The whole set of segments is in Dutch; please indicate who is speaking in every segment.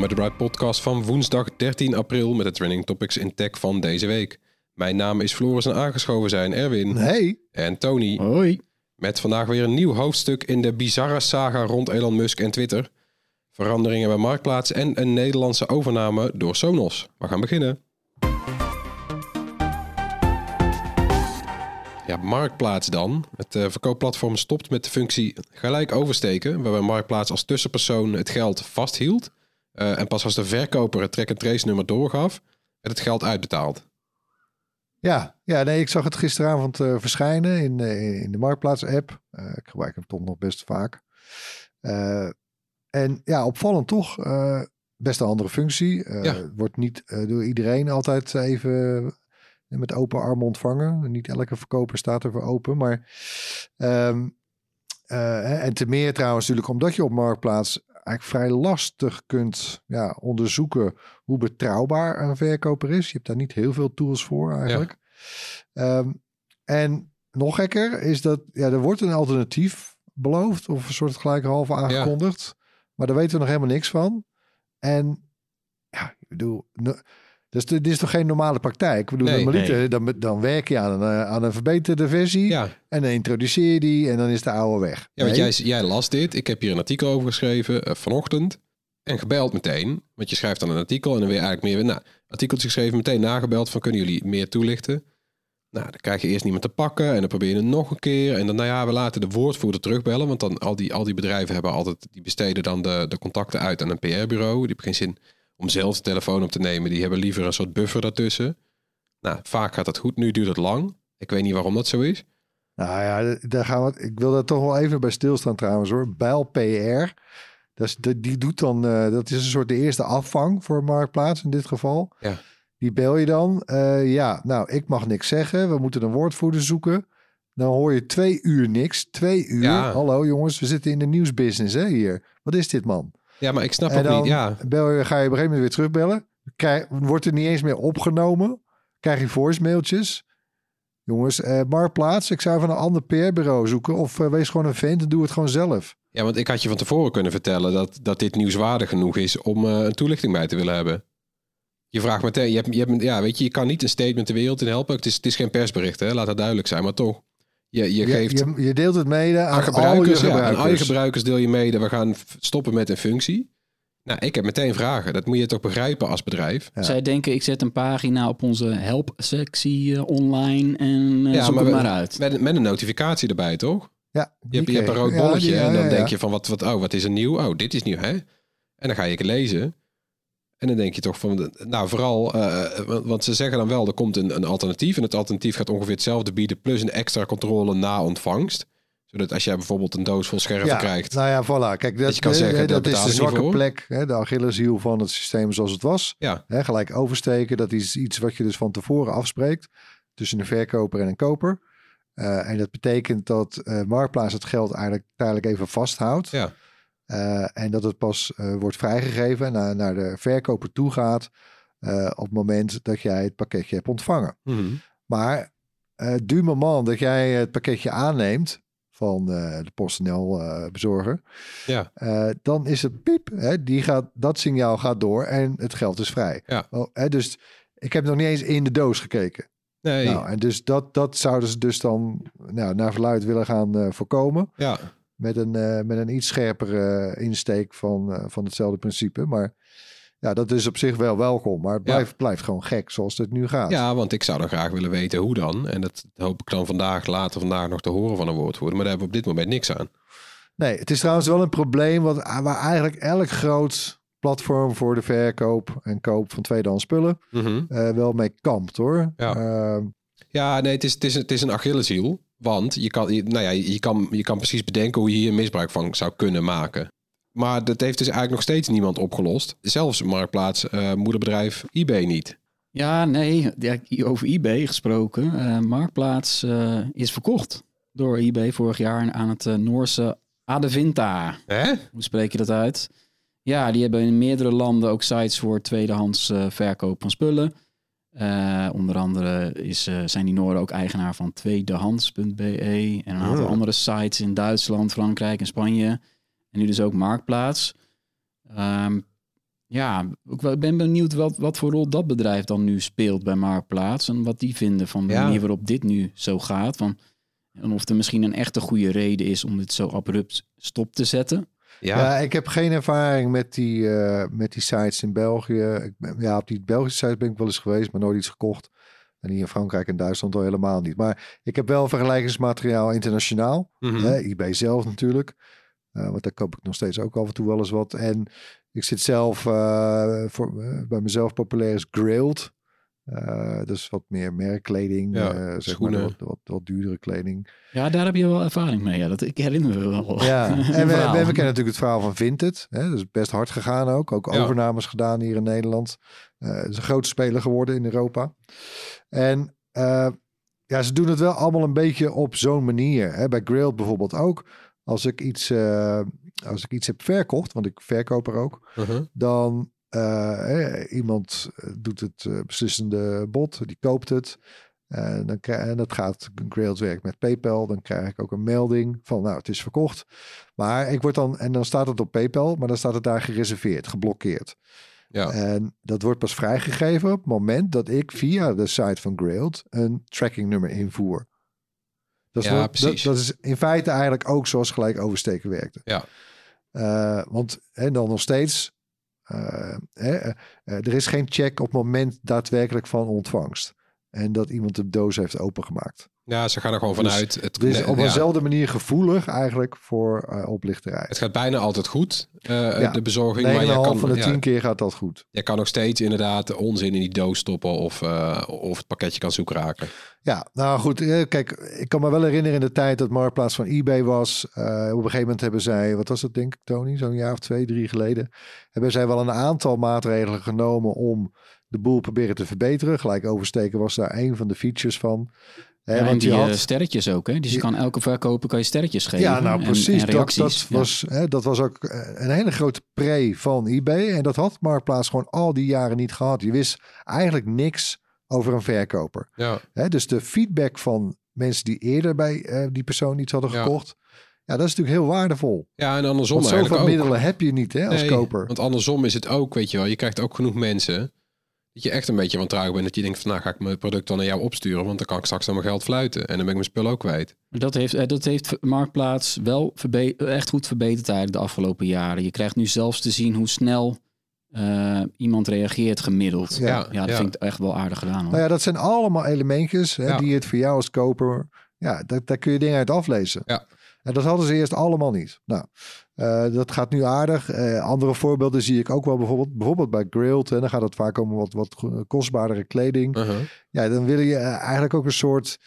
Speaker 1: Welkom bij de Bright Podcast van woensdag 13 april met de trending topics in tech van deze week. Mijn naam is Floris en aangeschoven zijn Erwin
Speaker 2: Hey.
Speaker 1: en Tony.
Speaker 2: Hoi.
Speaker 1: Met vandaag weer een nieuw hoofdstuk in de bizarre saga rond Elon Musk en Twitter. Veranderingen bij Marktplaats en een Nederlandse overname door Sonos. We gaan beginnen. Ja, Marktplaats dan. Het eh, verkoopplatform stopt met de functie gelijk oversteken, waarbij Marktplaats als tussenpersoon het geld vasthield. Eh, en pas als de verkoper het track-and-trace nummer doorgaf, werd het geld uitbetaald.
Speaker 2: Ja, ja nee, ik zag het gisteravond eh, verschijnen in, eh, in de Marktplaats-app. Eh, ik gebruik hem toch nog best vaak. En ja, opvallend toch. best een andere functie.
Speaker 1: Ja.
Speaker 2: Wordt niet door iedereen altijd even met open armen ontvangen. Niet elke verkoper staat er voor open. Maar, ehm, eh, en te meer trouwens natuurlijk omdat je op Marktplaats eigenlijk vrij lastig kunt ja, onderzoeken hoe betrouwbaar een verkoper is. Je hebt daar niet heel veel tools voor eigenlijk. Ehm, en nog gekker is dat ja, er wordt een alternatief beloofd of een soort gelijkhalve aangekondigd. Maar daar weten we nog helemaal niks van. En ja, ik bedoel, dus dit is toch geen normale praktijk? Ik bedoel,
Speaker 1: Nee,
Speaker 2: normaliter, dan, dan werk je aan een, eh, aan een verbeterde versie
Speaker 1: Ja,
Speaker 2: en dan introduceer je die en dan is de oude weg.
Speaker 1: Ja, want
Speaker 2: Nee.
Speaker 1: jij, jij las dit. Ik heb hier een artikel over geschreven eh, vanochtend. En gebeld meteen. Want je schrijft dan een artikel en dan weer eigenlijk meer... Nou, artikeltje geschreven, meteen nagebeld van... kunnen jullie meer toelichten? Nou, dan krijg je eerst niemand te pakken. En dan probeer je het nog een keer. En dan, nou ja, we laten de woordvoerder terugbellen. Want dan al die, al die bedrijven hebben altijd... Die besteden dan de, de contacten uit aan een PR-bureau. Die hebben geen zin om zelf de telefoon op te nemen. Die hebben liever een soort buffer daartussen. Nou, vaak gaat dat goed. Nu duurt het lang. Ik weet niet waarom dat zo is.
Speaker 2: Nou ja, daar gaan we. Ik wil daar toch wel even bij stilstaan trouwens hoor. Bijl PR. Dat is, die doet dan. eh, dat is een soort de eerste afvang voor Marktplaats in dit geval.
Speaker 1: Ja.
Speaker 2: Die bel je dan. Eh, ja, nou, ik mag niks zeggen. We moeten een woordvoerder zoeken. Dan hoor je twee uur niks. Twee uur.
Speaker 1: Ja.
Speaker 2: Hallo jongens, we zitten in de nieuwsbusiness hè hier. Wat is dit man?
Speaker 1: Ja, maar ik snap
Speaker 2: dan
Speaker 1: niet. Ja,
Speaker 2: bel je, ga je op een gegeven moment weer terugbellen. Krijg, wordt er niet eens meer opgenomen. Krijg je voicemailtjes. Jongens, eh Marktplaats, ik zou van een ander PR-bureau zoeken. Of eh, wees gewoon een vent en doe het gewoon zelf.
Speaker 1: Ja, want ik had je van tevoren kunnen vertellen dat, dat dit nieuwswaardig genoeg is om eh, een toelichting bij te willen hebben. Je vraagt meteen, je hebt, je hebt, ja, weet je, je kan niet een statement de wereld in helpen. Het is, het is geen persbericht, hè? laat dat duidelijk zijn, maar toch. Je, je
Speaker 2: Je,
Speaker 1: geeft
Speaker 2: je, je deelt het mede aan,
Speaker 1: aan
Speaker 2: al je
Speaker 1: gebruikers, ja, aan
Speaker 2: gebruikers.
Speaker 1: al je gebruikers deel je mee dat we gaan stoppen met een functie. Nou, ik heb meteen vragen. Dat moet je toch begrijpen als bedrijf.
Speaker 2: Ja.
Speaker 3: Zij denken, ik zet een pagina op onze help-sectie eh, online en eh,
Speaker 1: Ja,
Speaker 3: zoek
Speaker 1: maar
Speaker 3: het
Speaker 1: we-
Speaker 3: maar uit.
Speaker 1: Met, met een notificatie erbij, toch?
Speaker 2: Ja,
Speaker 1: Je hebt, je hebt een rood
Speaker 2: Ja,
Speaker 1: bolletje
Speaker 2: die- ja,
Speaker 1: en dan
Speaker 2: ja,
Speaker 1: denk je van, wat, wat, oh, wat is er nieuw? Oh, dit is nieuw, hè? En dan ga je het lezen. En dan denk je toch van, nou vooral, eh, want- want ze zeggen dan wel, er komt een, een alternatief. En het alternatief gaat ongeveer hetzelfde bieden, plus een extra controle na ontvangst. Zodat als jij bijvoorbeeld een doos vol scherven
Speaker 2: Ja,
Speaker 1: krijgt.
Speaker 2: nou ja, voilà. Kijk, dat,
Speaker 1: je kan
Speaker 2: eh,
Speaker 1: zeggen,
Speaker 2: eh, dat is de zwakke plek. Hè, de Achilleshiel van het systeem zoals het was.
Speaker 1: Ja,
Speaker 2: Hè, gelijk oversteken, dat is iets wat je dus van tevoren afspreekt tussen een verkoper en een koper. Eh, en dat betekent dat eh Marktplaats het geld eigenlijk tijdelijk even vasthoudt.
Speaker 1: ja.
Speaker 2: Eh, en dat het pas eh, wordt vrijgegeven en naar, naar de verkoper toe gaat eh, op het moment dat jij het pakketje hebt ontvangen.
Speaker 1: Mhm.
Speaker 2: Maar eh du moment dat jij het pakketje aanneemt van de PostNL bezorger,
Speaker 1: ja.
Speaker 2: dan is het piep. Hè, die gaat, dat signaal gaat door en het geld is vrij.
Speaker 1: Ja.
Speaker 2: Oh, hè, dus ik heb nog niet eens in de doos gekeken.
Speaker 1: Nee,
Speaker 2: Nou, en dus dat, dat zouden ze dus dan nou, naar verluid willen gaan voorkomen.
Speaker 1: ja.
Speaker 2: Met een, eh, met een iets scherpere insteek van, eh, van hetzelfde principe. Maar ja, dat is op zich wel welkom. Maar het
Speaker 1: Ja.
Speaker 2: blijft, blijft gewoon gek zoals het nu gaat.
Speaker 1: Ja, want ik zou dan graag willen weten hoe dan. En dat hoop ik dan vandaag, later vandaag nog te horen van een woordvoerder. Maar daar hebben we op dit moment niks aan.
Speaker 2: Nee, het is trouwens wel een probleem wat, waar eigenlijk elk groot platform voor de verkoop en koop van tweedehands spullen
Speaker 1: Mhm.
Speaker 2: eh, wel mee kampt hoor.
Speaker 1: Ja.
Speaker 2: Ehm,
Speaker 1: Ja, nee, het is, het is, het is een Achilleshiel. Want je kan, je, nou ja, je, kan, je kan precies bedenken hoe je hier misbruik van zou kunnen maken. Maar dat heeft dus eigenlijk nog steeds niemand opgelost. Zelfs Marktplaats, eh, moederbedrijf eBay niet.
Speaker 3: Ja, nee, ja, over eBay gesproken. eh, Marktplaats eh, is verkocht door eBay vorig jaar aan het Noorse Adevinta.
Speaker 1: Hè?
Speaker 3: Hoe spreek je dat uit? Ja, die hebben in meerdere landen ook sites voor tweedehands eh, verkoop van spullen. Eh, onder andere is, eh, zijn die Noorden ook eigenaar van tweedehands.be en een aantal
Speaker 2: Oh.
Speaker 3: andere sites in Duitsland, Frankrijk en Spanje. En nu dus ook Marktplaats. Ehm, ja, ik ben benieuwd wat, wat voor rol dat bedrijf dan nu speelt bij Marktplaats. En wat die vinden van de
Speaker 1: Ja.
Speaker 3: manier waarop dit nu zo gaat. Van, en of er misschien een echte goede reden is om dit zo abrupt stop te zetten.
Speaker 1: Ja,
Speaker 2: Ja, ik heb geen ervaring met die, eh, met die sites in België. Ik ben, ja, op die Belgische sites ben ik wel eens geweest, maar nooit iets gekocht. En hier in Frankrijk en Duitsland al helemaal niet. Maar ik heb wel vergelijkingsmateriaal internationaal.
Speaker 1: Mhm.
Speaker 2: Hè, eBay zelf natuurlijk. Eh, want daar koop ik nog steeds ook af en toe wel eens wat. En ik zit zelf, eh, voor, bij mezelf populair is Grailed. Eh dus wat meer merkkleding.
Speaker 1: Ja,
Speaker 2: eh, zeg
Speaker 1: schoenen.
Speaker 2: maar wat, wat, wat duurdere kleding.
Speaker 3: Ja, daar heb je wel ervaring mee. Ja, dat, ik herinner me wel.
Speaker 2: Ja, en we, we, kennen natuurlijk het verhaal van Vinted. Hè? Dat is best hard gegaan ook. Ook
Speaker 1: Ja.
Speaker 2: overnames gedaan hier in Nederland. Eh het is een grote speler geworden in Europa. En eh, ja, ze doen het wel allemaal een beetje op zo'n manier. Hè? Bij Grailed bijvoorbeeld ook. Als ik iets, eh, als ik iets heb verkocht, want ik verkoop er ook,
Speaker 1: Mhm.
Speaker 2: dan eh, iemand eh, doet het eh, beslissende bod, die koopt het. En, dan en dat gaat Grailed werk met PayPal. Dan krijg ik ook een melding van, nou, het is verkocht. Maar ik word dan, en dan staat het op PayPal, maar dan staat het daar gereserveerd, geblokkeerd.
Speaker 1: ja.
Speaker 2: En dat wordt pas vrijgegeven op het moment dat ik via de site van Grailed een trackingnummer invoer. Dat is,
Speaker 1: Ja,
Speaker 2: dat,
Speaker 1: precies.
Speaker 2: dat is in feite eigenlijk ook zoals gelijk oversteken werkte.
Speaker 1: Ja.
Speaker 2: Want en dan nog steeds, hè, eh, eh, er is geen check op het moment daadwerkelijk van ontvangst. En dat iemand de doos heeft opengemaakt.
Speaker 1: Ja, ze gaan er gewoon
Speaker 2: Dus-
Speaker 1: vanuit. het,
Speaker 2: Dus
Speaker 1: nee,
Speaker 2: op
Speaker 1: ja,
Speaker 2: eenzelfde manier gevoelig eigenlijk voor eh, oplichterij.
Speaker 1: het gaat bijna altijd goed, eh,
Speaker 2: Ja,
Speaker 1: de bezorging. Maar
Speaker 2: 9,5
Speaker 1: je kan,
Speaker 2: van de
Speaker 1: ja,
Speaker 2: 10 keer gaat dat goed.
Speaker 1: je kan nog steeds inderdaad onzin in die doos stoppen of, eh, of het pakketje kan zoek raken.
Speaker 2: Ja, nou goed. eh, Kijk, ik kan me wel herinneren in de tijd dat Marktplaats van eBay was. eh, op een gegeven moment hebben zij, wat was dat denk ik Tony, zo'n jaar of twee, drie geleden. Hebben zij wel een aantal maatregelen genomen om de boel proberen te verbeteren. Gelijk oversteken was daar een van de features van. Hè,
Speaker 3: Ja, en
Speaker 2: want
Speaker 3: die
Speaker 2: je
Speaker 3: eh,
Speaker 2: had,
Speaker 3: sterretjes ook, hè? Dus je kan elke verkoper kan je sterretjes geven.
Speaker 2: ja, nou precies.
Speaker 3: En,
Speaker 2: dat, dat,
Speaker 3: Ja.
Speaker 2: was, hè, dat was ook eh, een hele grote pre van eBay. En dat had Marktplaats gewoon al die jaren niet gehad. Je wist eigenlijk niks over een verkoper.
Speaker 1: Ja,
Speaker 2: Hè, dus de feedback van mensen die eerder bij eh, die persoon iets hadden gekocht. Ja, dat is natuurlijk heel waardevol.
Speaker 1: ja en andersom
Speaker 2: Want zoveel
Speaker 1: ook.
Speaker 2: middelen heb je niet hè, als
Speaker 1: Nee,
Speaker 2: koper.
Speaker 1: Want andersom is het ook, weet je wel, je krijgt ook genoeg mensen dat je echt een beetje wantrouwig bent. Dat je denkt van, nou ga ik mijn product dan naar jou opsturen, want dan kan ik straks aan mijn geld fluiten. En dan ben ik mijn spul ook kwijt.
Speaker 3: Dat heeft, eh, dat heeft Marktplaats wel echt goed verbeterd eigenlijk de afgelopen jaren. Je krijgt nu zelfs te zien hoe snel eh, iemand reageert gemiddeld.
Speaker 2: Ja.
Speaker 3: Ja, dat
Speaker 1: ja.
Speaker 3: vind ik echt wel aardig gedaan. Hoor.
Speaker 2: Nou ja, dat zijn allemaal elementjes hè,
Speaker 1: Ja.
Speaker 2: die het voor jou als koper... Ja, daar, daar kun je dingen uit aflezen.
Speaker 1: Ja.
Speaker 2: En dat hadden ze eerst allemaal niet. Nou, eh, dat gaat nu aardig. Eh, andere voorbeelden zie ik ook wel bijvoorbeeld, bijvoorbeeld bij Grilled. En dan gaat het vaak om wat, wat kostbaardere kleding.
Speaker 1: Uh-huh.
Speaker 2: Ja, dan wil je eh, eigenlijk ook een soort...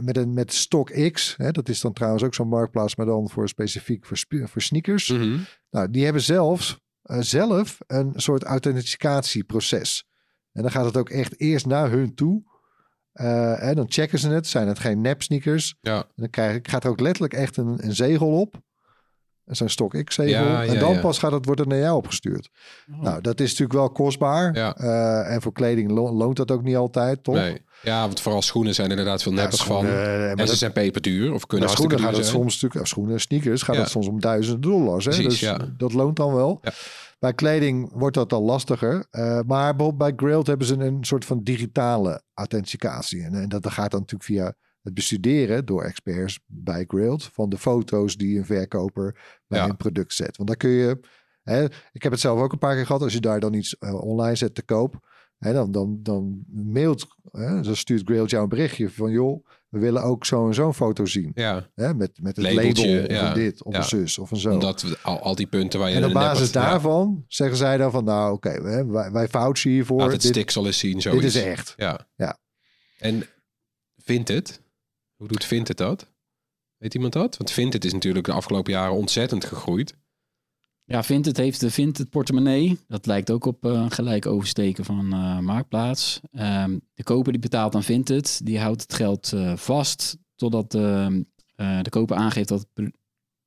Speaker 2: Met, een, met Stock X. Hè, dat is dan trouwens ook zo'n marktplaats, maar dan voor specifiek voor, sneakers.
Speaker 1: Mhm.
Speaker 2: Nou, die hebben zelfs zelf een soort authenticatieproces. En dan gaat het ook echt eerst naar hun toe. En dan checken ze het. Zijn het geen nep sneakers?
Speaker 1: Ja.
Speaker 2: En dan krijg, gaat er ook letterlijk echt een, een zegel op. Zo'n Stock X-zegel.
Speaker 1: Ja, ja,
Speaker 2: en dan
Speaker 1: ja.
Speaker 2: pas gaat het, wordt het naar jou opgestuurd.
Speaker 3: Oh.
Speaker 2: Nou, dat is natuurlijk wel kostbaar.
Speaker 1: Ja.
Speaker 2: Eh, en voor kleding lo- loont dat ook niet altijd, toch?
Speaker 1: Nee. Ja, want vooral schoenen zijn inderdaad veel
Speaker 2: Ja,
Speaker 1: neppers van.
Speaker 2: schoenen, eh,
Speaker 1: En
Speaker 2: dat-
Speaker 1: ze zijn peperduur of kunnen
Speaker 2: Bij schoenen gaat
Speaker 1: duur
Speaker 2: het
Speaker 1: zijn.
Speaker 2: soms natuurlijk, of schoenen, sneakers gaat
Speaker 1: Ja.
Speaker 2: het soms om duizenden dollars. Hè?
Speaker 1: Precies,
Speaker 2: dus
Speaker 1: ja.
Speaker 2: dat loont dan wel.
Speaker 1: Ja.
Speaker 2: Bij kleding wordt dat al lastiger. Eh, maar bijvoorbeeld bij Grailed hebben ze een soort van digitale authenticatie. En, en dat, dat gaat dan natuurlijk via het bestuderen door experts bij Grailed van de foto's die een verkoper bij
Speaker 1: Ja.
Speaker 2: een product zet. Want daar kun je, hè, ik heb het zelf ook een paar keer gehad, als je daar dan iets eh, online zet te koop, hè, dan, dan, dan mailt, hè, dan stuurt Grailed jou een berichtje van joh, we willen ook zo en zo'n foto zien.
Speaker 1: Ja,
Speaker 2: Hè, met, met het
Speaker 1: Labeltje,
Speaker 2: label, of
Speaker 1: ja.
Speaker 2: een dit, of
Speaker 1: Ja.
Speaker 2: een zus, of een zo.
Speaker 1: omdat we al, al die punten waar je
Speaker 2: En op basis
Speaker 1: hebt-
Speaker 2: daarvan zeggen zij dan van, nou oké, wij, wij vouchen hiervoor.
Speaker 1: Laat het
Speaker 2: dit,
Speaker 1: stiks al eens zien, zoiets.
Speaker 2: dit is echt.
Speaker 1: Ja.
Speaker 2: Ja.
Speaker 1: En vindt het? Hoe doet vindt het dat? Weet iemand dat? Want vindt het is natuurlijk de afgelopen jaren ontzettend gegroeid.
Speaker 3: Ja, Vinted heeft de Vinted portemonnee. Dat lijkt ook op eh, gelijk oversteken van eh, Marktplaats. Ehm, de koper die betaalt aan Vinted, die houdt het geld eh, vast totdat ehm, eh, de koper aangeeft dat het, pro-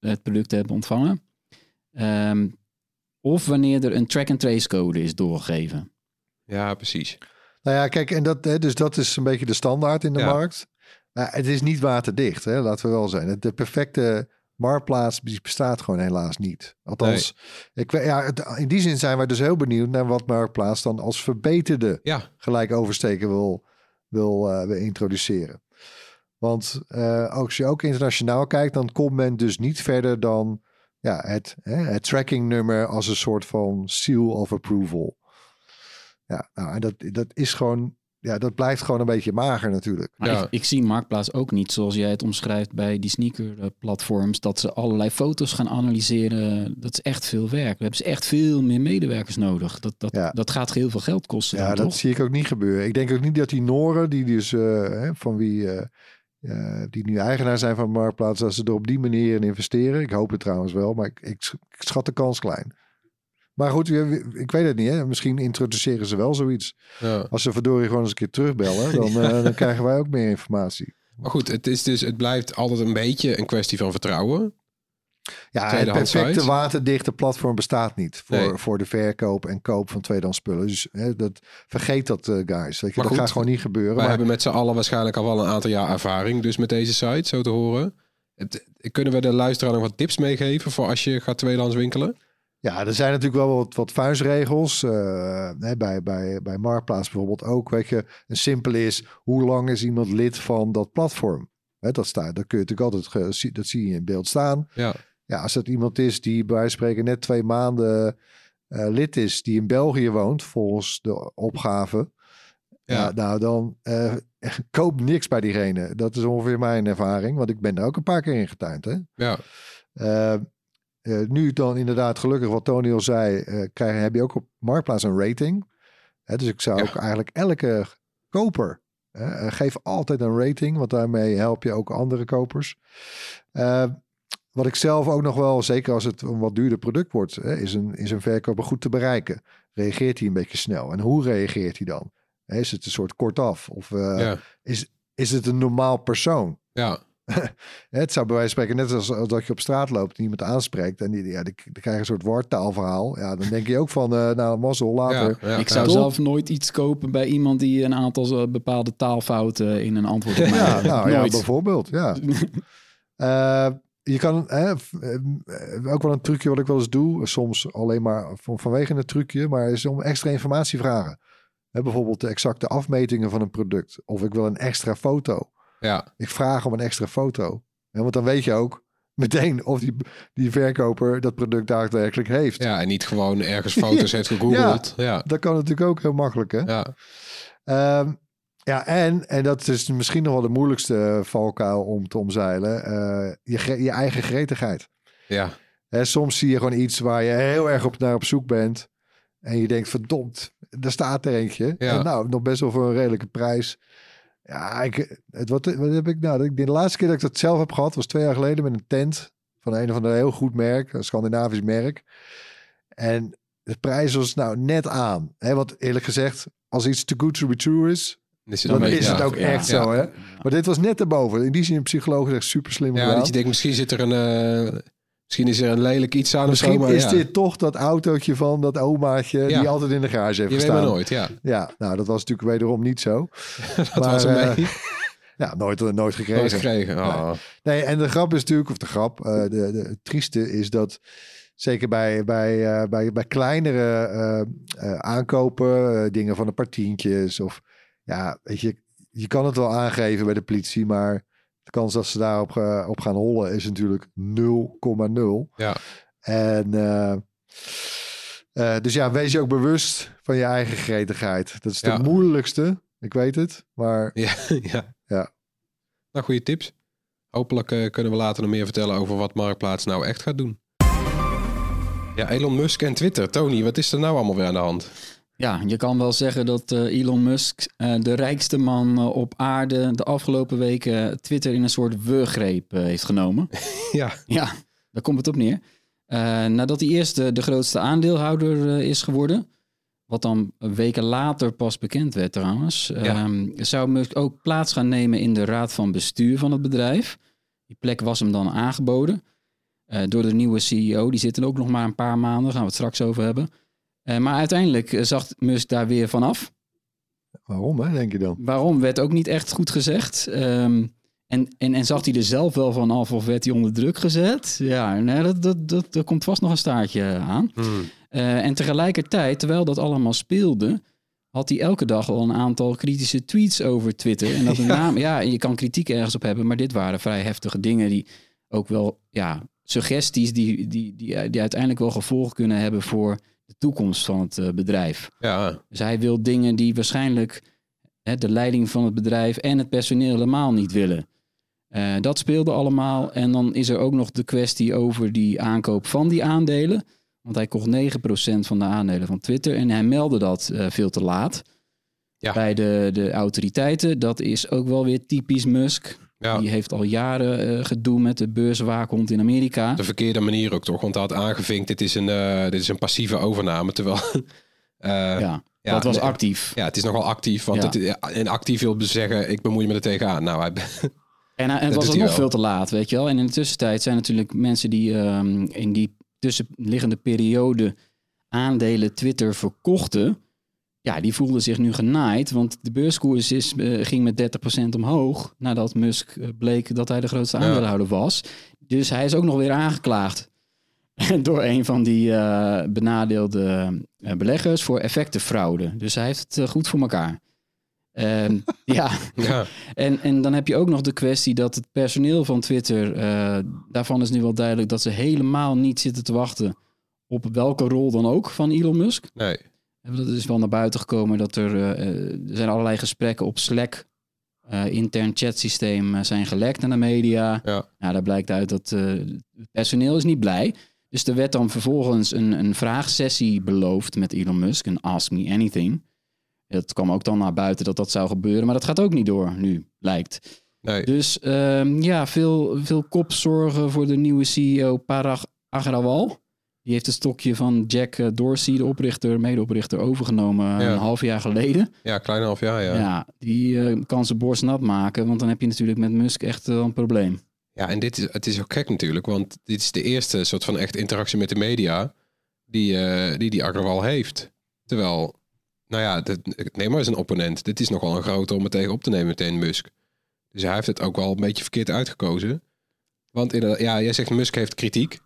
Speaker 3: het product hebben ontvangen. Ehm, of wanneer er een track-and-trace code is doorgegeven.
Speaker 1: Ja, precies.
Speaker 2: Nou ja, kijk, en dat, hè, dus dat is een beetje de standaard in de
Speaker 1: Ja.
Speaker 2: markt. Maar het is niet waterdicht, hè, laten we wel zijn. De perfecte marktplaats bestaat gewoon helaas niet. Althans, ik, ja, in die zin zijn wij dus heel benieuwd naar wat marktplaats dan als verbeterde
Speaker 1: Ja,
Speaker 2: gelijk oversteken wil, wil, eh, wil introduceren. Want eh, als je ook internationaal kijkt, dan komt men dus niet verder dan ja, het, hè, het trackingnummer als een soort van seal of approval. Ja, nou, en dat, dat is gewoon, ja, dat blijft gewoon een beetje mager natuurlijk.
Speaker 3: Maar
Speaker 1: Ja.
Speaker 3: ik, ik zie Marktplaats ook niet zoals jij het omschrijft bij die sneaker-platforms. Dat ze allerlei foto's gaan analyseren. Dat is echt veel werk. We hebben ze echt veel meer medewerkers nodig. Dat, dat,
Speaker 2: Ja.
Speaker 3: dat gaat heel veel geld kosten.
Speaker 2: Ja,
Speaker 3: dan,
Speaker 2: dat
Speaker 3: toch?
Speaker 2: zie ik ook niet gebeuren. Ik denk ook niet dat die Noren, die dus eh, hè, van wie eh, eh, die nu eigenaar zijn van Marktplaats, dat ze er op die manier in investeren. Ik hoop het trouwens wel, maar ik, ik schat de kans klein. Maar goed, ik weet het niet. Hè? Misschien introduceren ze wel zoiets.
Speaker 1: ja.
Speaker 2: Als ze verdorie gewoon eens een keer terugbellen, dan, eh, dan krijgen wij ook meer informatie.
Speaker 1: Maar goed, het, is dus, het blijft altijd een beetje een kwestie van vertrouwen.
Speaker 2: Ja, het perfecte waterdichte platform bestaat niet voor,
Speaker 1: Nee.
Speaker 2: voor de verkoop en koop van tweedehands spullen. Dus hè, dat, vergeet dat, eh, guys. Weet je,
Speaker 1: Maar
Speaker 2: dat
Speaker 1: goed,
Speaker 2: gaat gewoon niet gebeuren.
Speaker 1: Wij
Speaker 2: Maar,
Speaker 1: hebben met z'n allen waarschijnlijk al wel een aantal jaar ervaring dus met deze site, zo te horen. Het, kunnen we de luisteraar nog wat tips meegeven voor als je gaat tweedehands winkelen?
Speaker 2: Ja, er zijn natuurlijk wel wat, wat vuistregels. eh, hè, bij, bij, bij Marktplaats bijvoorbeeld ook. Weet je, een simpel is, hoe lang is iemand lid van dat platform? Hè, dat, staat, dat kun je natuurlijk altijd, dat zie je in beeld staan.
Speaker 1: Ja,
Speaker 2: Ja, als dat iemand is die bij wijze van spreken net twee maanden eh, lid is, die in België woont, volgens de opgave. Ja,
Speaker 1: Ja.
Speaker 2: nou dan eh, koop niks bij diegene. Dat is ongeveer mijn ervaring, want ik ben daar ook een paar keer in getuind. Hè?
Speaker 1: ja,
Speaker 2: Eh, nu dan inderdaad, gelukkig wat Tony al zei, eh krijg, heb je ook op Marktplaats een rating. Hè, dus ik zou
Speaker 1: Ja.
Speaker 2: ook eigenlijk elke koper, eh, geef altijd een rating, want daarmee help je ook andere kopers. Wat ik zelf ook nog wel, zeker als het een wat duurder product wordt, hè, is, een, is een verkoper goed te bereiken. Reageert hij een beetje snel? En hoe reageert hij dan? Is het een soort kortaf? Of
Speaker 1: ja,
Speaker 2: is, is het een normaal persoon?
Speaker 1: ja.
Speaker 2: Het zou bij wijze van spreken net als, als dat je op straat loopt en iemand aanspreekt en die, ja, die, die krijgen een soort wartaalverhaal. Ja, dan denk je ook van, eh, nou, mazzel later.
Speaker 1: ja, ja,
Speaker 3: ik zou
Speaker 1: ja.
Speaker 3: zelf nooit iets kopen bij iemand die een aantal eh, bepaalde taalfouten in een antwoord op mij
Speaker 2: Ja, nou ja, bijvoorbeeld, ja. Eh, je kan, hè, ook wel een trucje wat ik wel eens doe, soms alleen maar van, vanwege een trucje, maar is om extra informatie vragen. Hè, bijvoorbeeld de exacte afmetingen van een product. Of ik wil een extra foto.
Speaker 1: Ja.
Speaker 2: Ik vraag om een extra foto. Hè, want dan weet je ook meteen of die, die verkoper dat product daadwerkelijk heeft.
Speaker 1: Ja, en niet gewoon ergens foto's heeft gegoogeld. Ja,
Speaker 2: Dat kan natuurlijk ook heel makkelijk, hè?
Speaker 1: ja,
Speaker 2: Ehm, ja, en, en dat is misschien nog wel de moeilijkste valkuil om te omzeilen. eh, je, je eigen gretigheid.
Speaker 1: ja.
Speaker 2: Hè, soms zie je gewoon iets waar je heel erg op, naar op zoek bent. En je denkt, verdomd, daar staat er eentje.
Speaker 1: Ja.
Speaker 2: En nou, nog best wel voor een redelijke prijs. Ja, ik, het, wat, wat heb ik nou? De laatste keer dat ik dat zelf heb gehad was twee jaar geleden met een tent van een of ander heel goed merk, een Scandinavisch merk. En de prijs was nou net aan. Hè, want eerlijk gezegd, als iets too good to be true is,
Speaker 1: Dus
Speaker 2: dan is het ook
Speaker 3: ja,
Speaker 2: echt
Speaker 1: ja.
Speaker 2: zo, hè? Maar dit was net erboven. In die zin, psychologisch echt super slim
Speaker 1: Ja,
Speaker 2: gedaan.
Speaker 1: dat je denkt, misschien zit er een... eh, misschien is er een lelijk iets aan of
Speaker 2: Misschien
Speaker 1: zo, maar
Speaker 2: is
Speaker 1: ja.
Speaker 2: dit toch dat autootje van dat omaatje
Speaker 1: Ja.
Speaker 2: die altijd in de garage heeft
Speaker 1: Je weet
Speaker 2: gestaan.
Speaker 1: maar nooit, ja.
Speaker 2: Ja, nou, dat was natuurlijk wederom niet zo.
Speaker 1: Dat
Speaker 2: Maar,
Speaker 1: was
Speaker 2: eh,
Speaker 1: mee.
Speaker 2: Ja, nooit, nooit
Speaker 1: Nooit
Speaker 2: gekregen.
Speaker 1: gekregen. Oh.
Speaker 2: Nee, en de grap is natuurlijk, of de grap, eh, de, de, trieste is dat zeker bij, bij, eh, bij, bij kleinere eh, eh, aankopen, eh, dingen van een paar tientjes of ja, weet je, je kan het wel aangeven bij de politie, maar De kans dat ze daarop op gaan hollen is natuurlijk 0,0.
Speaker 1: Ja.
Speaker 2: En eh, eh, dus ja, wees je ook bewust van je eigen gretigheid. Dat is de moeilijkste, ik weet het. Maar
Speaker 1: Ja, ja.
Speaker 2: Ja.
Speaker 1: Nou, goede tips. Hopelijk eh, kunnen we later nog meer vertellen over wat Marktplaats nou echt gaat doen. Ja, Elon Musk en Twitter. Tony, wat is er nou allemaal weer aan de hand?
Speaker 3: Ja, je kan wel zeggen dat eh, Elon Musk, eh, de rijkste man eh, op aarde, de afgelopen weken Twitter in een soort wurggreep eh, heeft genomen.
Speaker 1: Ja,
Speaker 3: Ja, daar komt het op neer. Nadat hij eerst de, de grootste aandeelhouder is geworden, wat dan weken later pas bekend werd trouwens,
Speaker 1: Ja.
Speaker 3: ehm, zou Musk ook plaats gaan nemen in de raad van bestuur van het bedrijf. Die plek was hem dan aangeboden door de nieuwe CEO. Die zit er ook nog maar een paar maanden, daar gaan we het straks over hebben. Eh, maar uiteindelijk eh, zag Musk daar weer vanaf.
Speaker 2: waarom, hè, denk je dan?
Speaker 3: Waarom werd ook niet echt goed gezegd. Ehm, en, en, en zag hij er zelf wel van af of werd hij onder druk gezet? Ja, nee, dat, dat, dat, komt vast nog een staartje aan.
Speaker 1: Hmm.
Speaker 3: Eh, en tegelijkertijd, terwijl dat allemaal speelde, had hij elke dag al een aantal kritische tweets over Twitter. En dat met name, ja, je kan kritiek ergens op hebben, maar dit waren vrij heftige dingen die ook wel, ja, suggesties die, die, die, die uiteindelijk wel gevolgen kunnen hebben voor de toekomst van het eh, bedrijf.
Speaker 1: ja.
Speaker 3: Dus hij wil dingen die waarschijnlijk hè, de leiding van het bedrijf en het personeel helemaal niet willen. Eh, dat speelde allemaal. En dan is er ook nog de kwestie over die aankoop van die aandelen. Want hij kocht 9% van de aandelen van Twitter. En hij meldde dat eh, veel te laat
Speaker 1: Ja.
Speaker 3: bij de, de autoriteiten. Dat is ook wel weer typisch Musk.
Speaker 1: Ja.
Speaker 3: Die heeft al jaren eh, gedoe met de beurswaakhond in Amerika.
Speaker 1: de verkeerde manier ook toch? Want hij had aangevinkt, dit is een, eh, dit is een passieve overname. Terwijl, eh,
Speaker 3: ja,
Speaker 1: ja,
Speaker 3: dat was
Speaker 1: nee.
Speaker 3: actief.
Speaker 1: ja, het is nogal actief. Want
Speaker 3: Ja.
Speaker 1: het, en actief wil dus zeggen, ik bemoei me er tegenaan. Nou, hij,
Speaker 3: En, het was ook nog
Speaker 1: wel.
Speaker 3: veel te laat, weet je wel. En in de tussentijd zijn natuurlijk mensen die ehm, in die tussenliggende periode aandelen Twitter verkochten. Ja, die voelden zich nu genaaid, want de beurskoers is, eh, ging met 30% omhoog nadat Musk eh, bleek dat hij de grootste aandeelhouder was. Dus hij is ook nog weer aangeklaagd door een van die eh, benadeelde beleggers voor effectenfraude. Dus hij heeft het goed voor elkaar. Ehm, ja,
Speaker 1: ja,
Speaker 3: en, en dan heb je ook nog de kwestie dat het personeel van Twitter, daarvan is nu wel duidelijk dat ze helemaal niet zitten te wachten op welke rol dan ook van Elon Musk.
Speaker 1: nee.
Speaker 3: Dat is wel naar buiten gekomen dat er, eh, eh, er zijn allerlei gesprekken op Slack, eh, intern chatsysteem, zijn gelekt naar de media.
Speaker 1: Ja.
Speaker 3: Nou, daar blijkt uit dat het personeel is niet blij. Dus er werd dan vervolgens een, een vraagsessie beloofd met Elon Musk, een Ask Me Anything. Het kwam ook dan naar buiten dat dat zou gebeuren, maar dat gaat ook niet door nu, lijkt.
Speaker 1: Nee.
Speaker 3: Dus ehm, ja, veel, veel kopzorgen voor de nieuwe CEO Parag Agrawal. Die heeft het stokje van Jack eh, Dorsey, de oprichter, medeoprichter, overgenomen eh,
Speaker 1: Ja.
Speaker 3: een half jaar geleden.
Speaker 1: Ja, klein half jaar, ja.
Speaker 3: Ja,
Speaker 1: ja.
Speaker 3: die eh, kan zijn borst nat maken, want dan heb je natuurlijk met Musk echt wel een probleem.
Speaker 1: en dit is, het is ook gek natuurlijk, want dit is de eerste soort van echt interactie met de media die die, die Agrawal heeft. Terwijl, nou ja, dit, neem maar eens een opponent. Dit is nogal een grote om het tegen op te nemen meteen Musk. Dus hij heeft het ook wel een beetje verkeerd uitgekozen. Want inderdaad, ja, jij zegt Musk heeft kritiek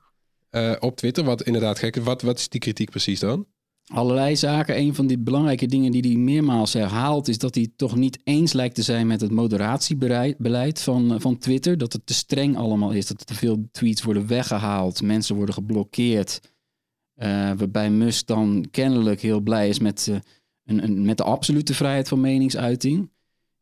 Speaker 1: eh, op Twitter, wat inderdaad gek is. Wat, wat is die kritiek precies dan?
Speaker 3: Allerlei zaken. Een van die belangrijke dingen die hij meermaals herhaalt, is dat hij toch niet eens lijkt te zijn met het moderatiebeleid van, van Twitter. Dat het te streng allemaal is, dat er te veel tweets worden weggehaald, mensen worden geblokkeerd. Eh, waarbij Musk dan kennelijk heel blij is met, eh, een, met de absolute vrijheid van meningsuiting.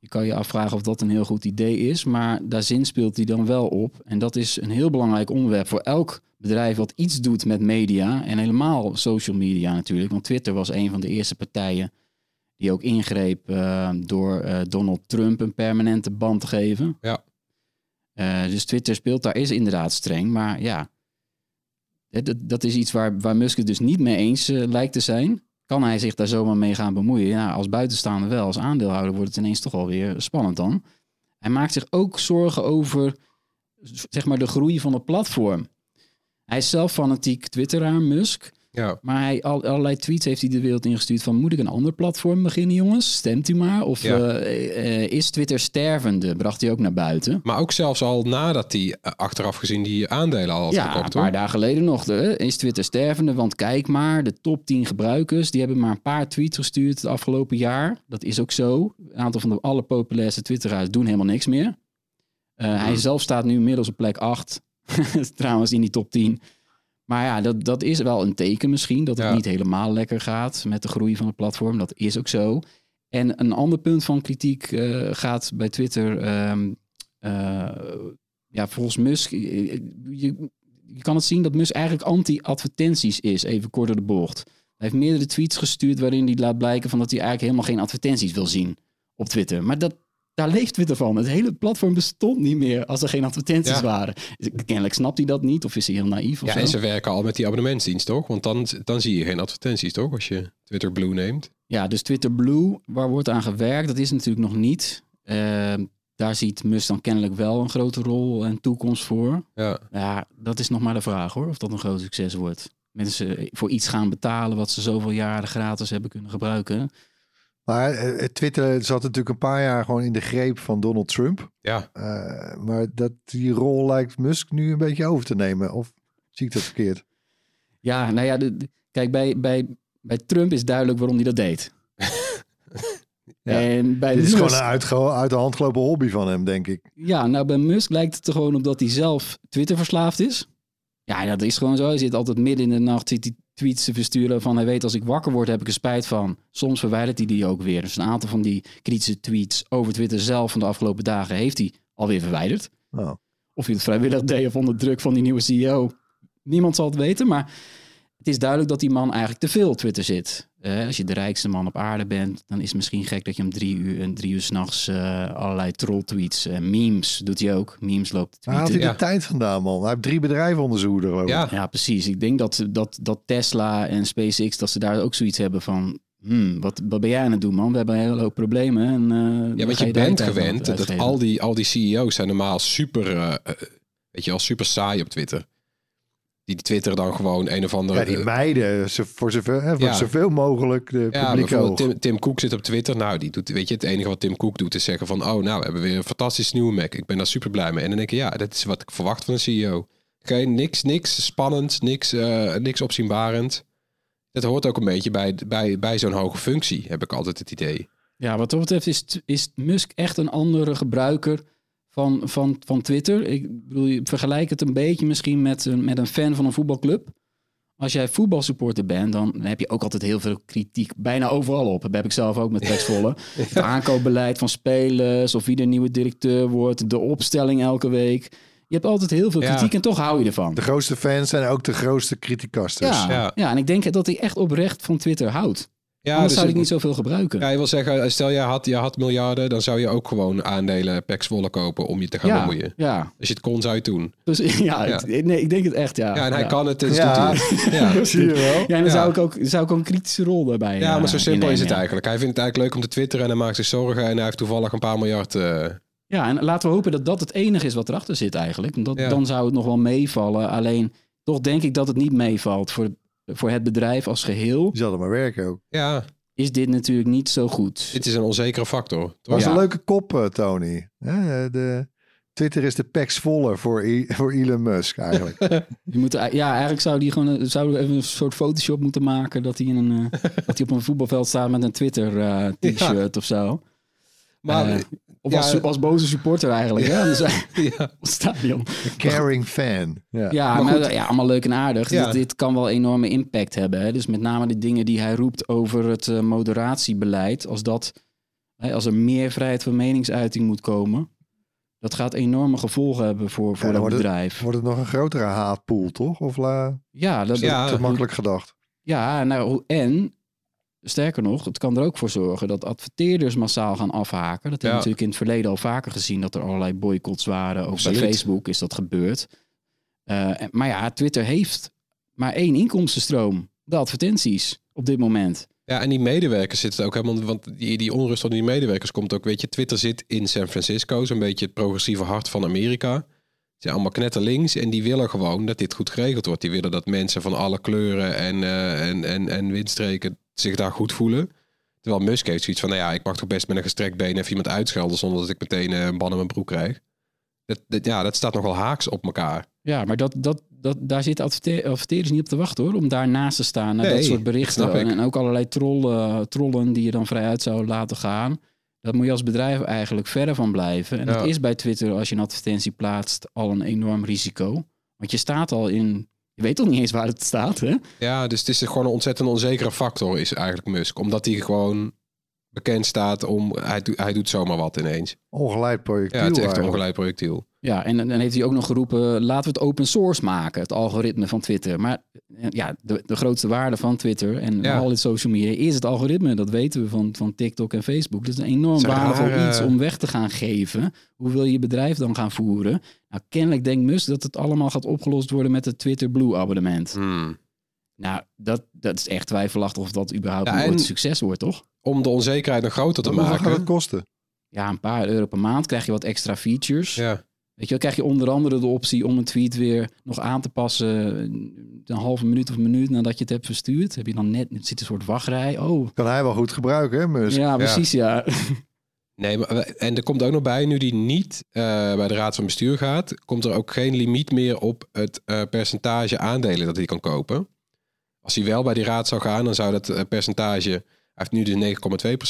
Speaker 3: Je kan je afvragen of dat een heel goed idee is, maar daar zinspeelt hij dan wel op. En dat is een heel belangrijk onderwerp voor elk bedrijf wat iets doet met media. En helemaal social media natuurlijk. Want Twitter was een van de eerste partijen die ook ingreep eh, door eh, Donald Trump een permanente band te geven.
Speaker 1: Ja.
Speaker 3: Eh, dus Twitter speelt daar is inderdaad streng. Maar ja, dat, dat is iets waar, waar Musk het dus niet mee eens lijkt te zijn. Kan hij zich daar zomaar mee gaan bemoeien? Ja, als buitenstaander wel. Als aandeelhouder wordt het ineens toch alweer spannend dan. Hij maakt zich ook zorgen over zeg maar, de groei van het platform. Hij is zelf fanatiek Twitteraar, Musk.
Speaker 1: Ja,
Speaker 3: Maar hij, al, allerlei tweets heeft hij de wereld ingestuurd van... moet ik een ander platform beginnen, jongens? Stemt u maar. Of
Speaker 1: Ja.
Speaker 3: eh, eh, is Twitter stervende? Bracht hij ook naar buiten.
Speaker 1: maar ook zelfs al nadat hij eh, achteraf gezien die aandelen al had
Speaker 3: ja,
Speaker 1: gekocht,
Speaker 3: een paar dagen geleden nog. De, is Twitter stervende? Want kijk maar, de top 10 gebruikers... die hebben maar een paar tweets gestuurd het afgelopen jaar. Dat is ook zo. Een aantal van de allerpopulairste Twitteraars doen helemaal niks meer. Hij zelf staat nu inmiddels op plek 8. Trouwens in die top 10. Maar ja, dat, dat is wel een teken misschien. Dat het
Speaker 1: Ja.
Speaker 3: niet helemaal lekker gaat met de groei van het platform. Dat is ook zo. En een ander punt van kritiek eh, gaat bij Twitter... ehm, eh, ja, volgens Musk... Je, je kan het zien dat Musk eigenlijk anti-advertenties is. Even kort door de bocht. Hij heeft meerdere tweets gestuurd waarin hij laat blijken van dat hij eigenlijk helemaal geen advertenties wil zien op Twitter. Maar dat, daar leeft Twitter van. Het hele platform bestond niet meer als er geen advertenties
Speaker 1: Ja.
Speaker 3: waren. Kennelijk snapt hij dat niet of is hij heel naïef of
Speaker 1: Ja,
Speaker 3: zo.
Speaker 1: en ze werken al met die abonnementsdienst, toch? Want dan, dan zie je geen advertenties, toch? Als je Twitter Blue neemt.
Speaker 3: Ja, dus Twitter Blue, waar wordt aan gewerkt, dat is natuurlijk nog niet. Ehm, daar ziet Musk dan kennelijk wel een grote rol en toekomst voor.
Speaker 1: Ja.
Speaker 3: Ja, dat is nog maar de vraag hoor, of dat een groot succes wordt. Mensen voor iets gaan betalen wat ze zoveel jaren gratis hebben kunnen gebruiken.
Speaker 2: Maar eh, Twitter zat natuurlijk een paar jaar gewoon in de greep van Donald Trump.
Speaker 1: Ja,
Speaker 2: Eh, maar dat die rol lijkt Musk nu een beetje over te nemen. Of zie ik dat verkeerd?
Speaker 3: Ja, nou ja, de, de- kijk, bij, bij, bij Trump is duidelijk waarom hij dat deed.
Speaker 2: Ja.
Speaker 3: En bij
Speaker 2: Dit is
Speaker 3: Musk-
Speaker 2: gewoon een uitge- uit de hand gelopen hobby van hem, denk ik.
Speaker 3: Ja, nou bij Musk lijkt het er gewoon op dat hij zelf Twitter verslaafd is. Ja, dat is gewoon zo. Hij zit altijd midden in de nacht zit hij tweets te versturen van hij weet als ik wakker word heb ik er spijt van. Soms verwijdert hij die ook weer. Dus een aantal van die kritische tweets over Twitter zelf van de afgelopen dagen heeft hij alweer verwijderd.
Speaker 2: Oh.
Speaker 3: Of hij het vrijwillig deed of onder druk van die nieuwe CEO. Niemand zal het weten, maar het is duidelijk dat die man eigenlijk te veel op Twitter zit. Eh, als je de rijkste man op aarde bent, dan is het misschien gek dat je om drie uur en drie uur s'nachts eh allerlei trolltweets, eh memes doet hij ook. Memes loopt
Speaker 2: Waar haalt hij de tijd vandaan, man? Hij heeft drie bedrijven onder zijn hoede, geloof ik.
Speaker 1: ja.
Speaker 3: Ja, precies. Ik denk dat, dat, dat Tesla en SpaceX, dat ze daar ook zoiets hebben van... Hmm, wat, wat ben jij aan het doen, man? We hebben een hele hoop problemen. En, eh,
Speaker 1: Ja, want je bent gewend dat al die, al die CEO's zijn normaal super, weet je wel, super saai op Twitter. Die twitteren dan gewoon een of andere...
Speaker 2: Ja, die
Speaker 1: eh,
Speaker 2: meiden, ze- voor, zoveel, hè, voor
Speaker 1: Ja.
Speaker 2: zoveel mogelijk de
Speaker 1: Ja,
Speaker 2: publieke
Speaker 1: bijvoorbeeld
Speaker 2: oog.
Speaker 1: Tim, Tim Cook zit op Twitter. Nou, die doet, weet je, het enige wat Tim Cook doet is zeggen van... oh, nou, we hebben weer een fantastische nieuwe Mac. Ik ben daar super blij mee. En dan denk ik, ja, dat is wat ik verwacht van een CEO. Geen, niks, niks spannend, niks, eh, niks opzienbarend. Dat hoort ook een beetje bij, bij, bij zo'n hoge functie, heb ik altijd het idee.
Speaker 3: Ja, wat dat betreft is, is Musk echt een andere gebruiker van, van, van Twitter. Ik bedoel, je vergelijk het een beetje misschien met een, met een fan van een voetbalclub. Als jij voetbalsupporter bent, dan heb je ook altijd heel veel kritiek. Bijna overal op. Dat heb ik zelf ook met Tex Volle. Het aankoopbeleid van spelers, of wie de nieuwe directeur wordt, de opstelling elke week. Je hebt altijd heel veel
Speaker 1: Ja.
Speaker 3: kritiek en toch hou je ervan.
Speaker 2: De grootste fans zijn ook de grootste criticasters.
Speaker 3: Ja, ja.
Speaker 1: Ja.
Speaker 3: en ik denk dat hij echt oprecht van Twitter houdt.
Speaker 1: Ja,
Speaker 3: Anders
Speaker 1: dus
Speaker 3: zou ik niet zoveel gebruiken.
Speaker 1: Ja, je wil zeggen, stel je had, je had miljarden, dan zou je ook gewoon aandelen Pax Volle kopen om je te gaan
Speaker 3: ja,
Speaker 1: bemoeien.
Speaker 3: ja.
Speaker 1: Als je het kon, zou je het doen.
Speaker 3: Dus, ja, nee, ik denk het echt, ja.
Speaker 1: Ja, en hij
Speaker 3: ja.
Speaker 1: kan het, dus
Speaker 2: Ja.
Speaker 1: doet hij. Ja.
Speaker 2: Zie je wel?
Speaker 3: Ja, en dan
Speaker 1: Ja.
Speaker 3: zou, ik ook, zou ik ook een kritische rol daarbij
Speaker 1: Ja, maar zo
Speaker 3: eh,
Speaker 1: simpel is het eigenlijk. Hij vindt het eigenlijk leuk om te twitteren en hij maakt zich zorgen en hij heeft toevallig een paar miljard. eh,
Speaker 3: Ja, en laten we hopen dat dat het enige is wat erachter zit eigenlijk. Want Dat,
Speaker 1: Ja.
Speaker 3: Dan zou het nog wel meevallen. Alleen, toch denk ik dat het niet meevalt voor, voor het bedrijf als geheel.
Speaker 2: Die zal er maar werken ook.
Speaker 1: ja,
Speaker 3: Is dit natuurlijk niet zo goed.
Speaker 1: dit is een onzekere factor.
Speaker 2: Dat was
Speaker 3: Ja.
Speaker 2: een leuke kop, eh, Tony. Hè, De, Twitter is de Pax voller voor, I- voor Elon Musk eigenlijk.
Speaker 3: Je moet, ja, eigenlijk zou die gewoon een- zou even een soort Photoshop moeten maken. Dat hij, in een, eh, dat hij op een voetbalveld staat met een Twitter eh, t-shirt of zo.
Speaker 1: Maar
Speaker 3: Eh, of
Speaker 1: ja,
Speaker 3: als, als boze supporter eigenlijk. Hè? Dus,
Speaker 1: ja,
Speaker 3: het stadion.
Speaker 2: Een caring fan. Ja.
Speaker 3: Ja,
Speaker 1: Maar
Speaker 3: ja, allemaal leuk en aardig.
Speaker 1: Ja.
Speaker 3: Dit, dit kan wel enorme impact hebben. Hè? Dus met name de dingen die hij roept over het eh, moderatiebeleid. Als, dat, hè, als er meer vrijheid van meningsuiting moet komen. Dat gaat enorme gevolgen hebben voor, voor dat
Speaker 2: wordt het-
Speaker 3: bedrijf.
Speaker 2: Wordt het nog een grotere haatpool, toch? Of la,
Speaker 3: ja, dat,
Speaker 1: Ja.
Speaker 2: te makkelijk gedacht?
Speaker 3: ja, nou, en sterker nog, het kan er ook voor zorgen dat adverteerders massaal gaan afhaken. Dat hebben we
Speaker 1: Ja.
Speaker 3: natuurlijk in het verleden al vaker gezien dat er allerlei boycotts waren. Ook
Speaker 1: Absoluut.
Speaker 3: bij Facebook is dat gebeurd. Eh, maar ja, Twitter heeft maar één inkomstenstroom. De advertenties op dit moment.
Speaker 1: ja, en die medewerkers zitten ook helemaal... Want die, die onrust onder die medewerkers komt ook... Weet je, Twitter zit in San Francisco. Zo'n beetje het progressieve hart van Amerika. Ze zijn allemaal knetterlinks. En die willen gewoon dat dit goed geregeld wordt. Die willen dat mensen van alle kleuren en, eh, en, en, en windstreken zich daar goed voelen. Terwijl Musk heeft zoiets van... Nou ja, ik mag toch best met een gestrekt been even iemand uitschelden... zonder dat ik meteen eh, een ban in mijn broek krijg. Dat, dat, ja, dat staat nogal haaks op elkaar.
Speaker 3: Ja, maar dat, dat, dat, daar zitten adverte- adverteerders niet op te wachten hoor. Om daarnaast te staan naar
Speaker 1: Nee,
Speaker 3: dat soort berichten.
Speaker 1: snap ik.
Speaker 3: En, en ook allerlei trollen, trollen die je dan vrij uit zou laten gaan. Dat moet je als bedrijf eigenlijk verder van blijven. En
Speaker 1: Ja.
Speaker 3: dat is bij Twitter, als je een advertentie plaatst, al een enorm risico. Want je staat al in... Je weet toch niet eens waar het staat, hè?
Speaker 1: Ja, dus het is gewoon een ontzettend onzekere factor is eigenlijk Musk. Omdat hij gewoon bekend staat om... Hij, doet- hij doet zomaar wat ineens.
Speaker 2: Ongeleid projectiel
Speaker 1: Ja, het is echt een ongeleid projectiel.
Speaker 3: Ja, en dan heeft hij ook nog geroepen, laten we het open source maken, het algoritme van Twitter. Maar ja, de, de grootste waarde van Twitter en
Speaker 1: Ja.
Speaker 3: al dit social media is het algoritme. Dat weten we van, van TikTok en Facebook. Dat is een enorm
Speaker 1: Het
Speaker 3: waardevol
Speaker 1: rare-
Speaker 3: iets om weg te gaan geven. Hoe wil je je bedrijf dan gaan voeren? Nou, kennelijk denkt Musk dat het allemaal gaat opgelost worden met het Twitter Blue abonnement.
Speaker 1: Hmm.
Speaker 3: Nou, dat, dat is echt twijfelachtig of dat überhaupt
Speaker 1: Ja,
Speaker 3: een succes wordt, toch?
Speaker 1: Om de onzekerheid nog groter te
Speaker 2: Hoeveel gaat
Speaker 1: maken.
Speaker 2: het kosten?
Speaker 3: Ja, een paar euro per maand krijg je wat extra features.
Speaker 1: Ja.
Speaker 3: Weet je, wel, krijg je onder andere de optie om een tweet weer nog aan te passen. Een halve minuut of een minuut nadat je het hebt verstuurd. Heb je dan net, het zit een soort wachtrij. Oh,
Speaker 2: Kan hij wel goed gebruiken, hè, Musk?
Speaker 3: ja, precies, ja.
Speaker 1: Nee, maar, en er komt ook nog bij, nu die niet eh, bij de raad van bestuur gaat, komt er ook geen limiet meer op het eh, percentage aandelen dat hij kan kopen. Als hij wel bij die raad zou gaan, dan zou dat eh, percentage, hij heeft nu dus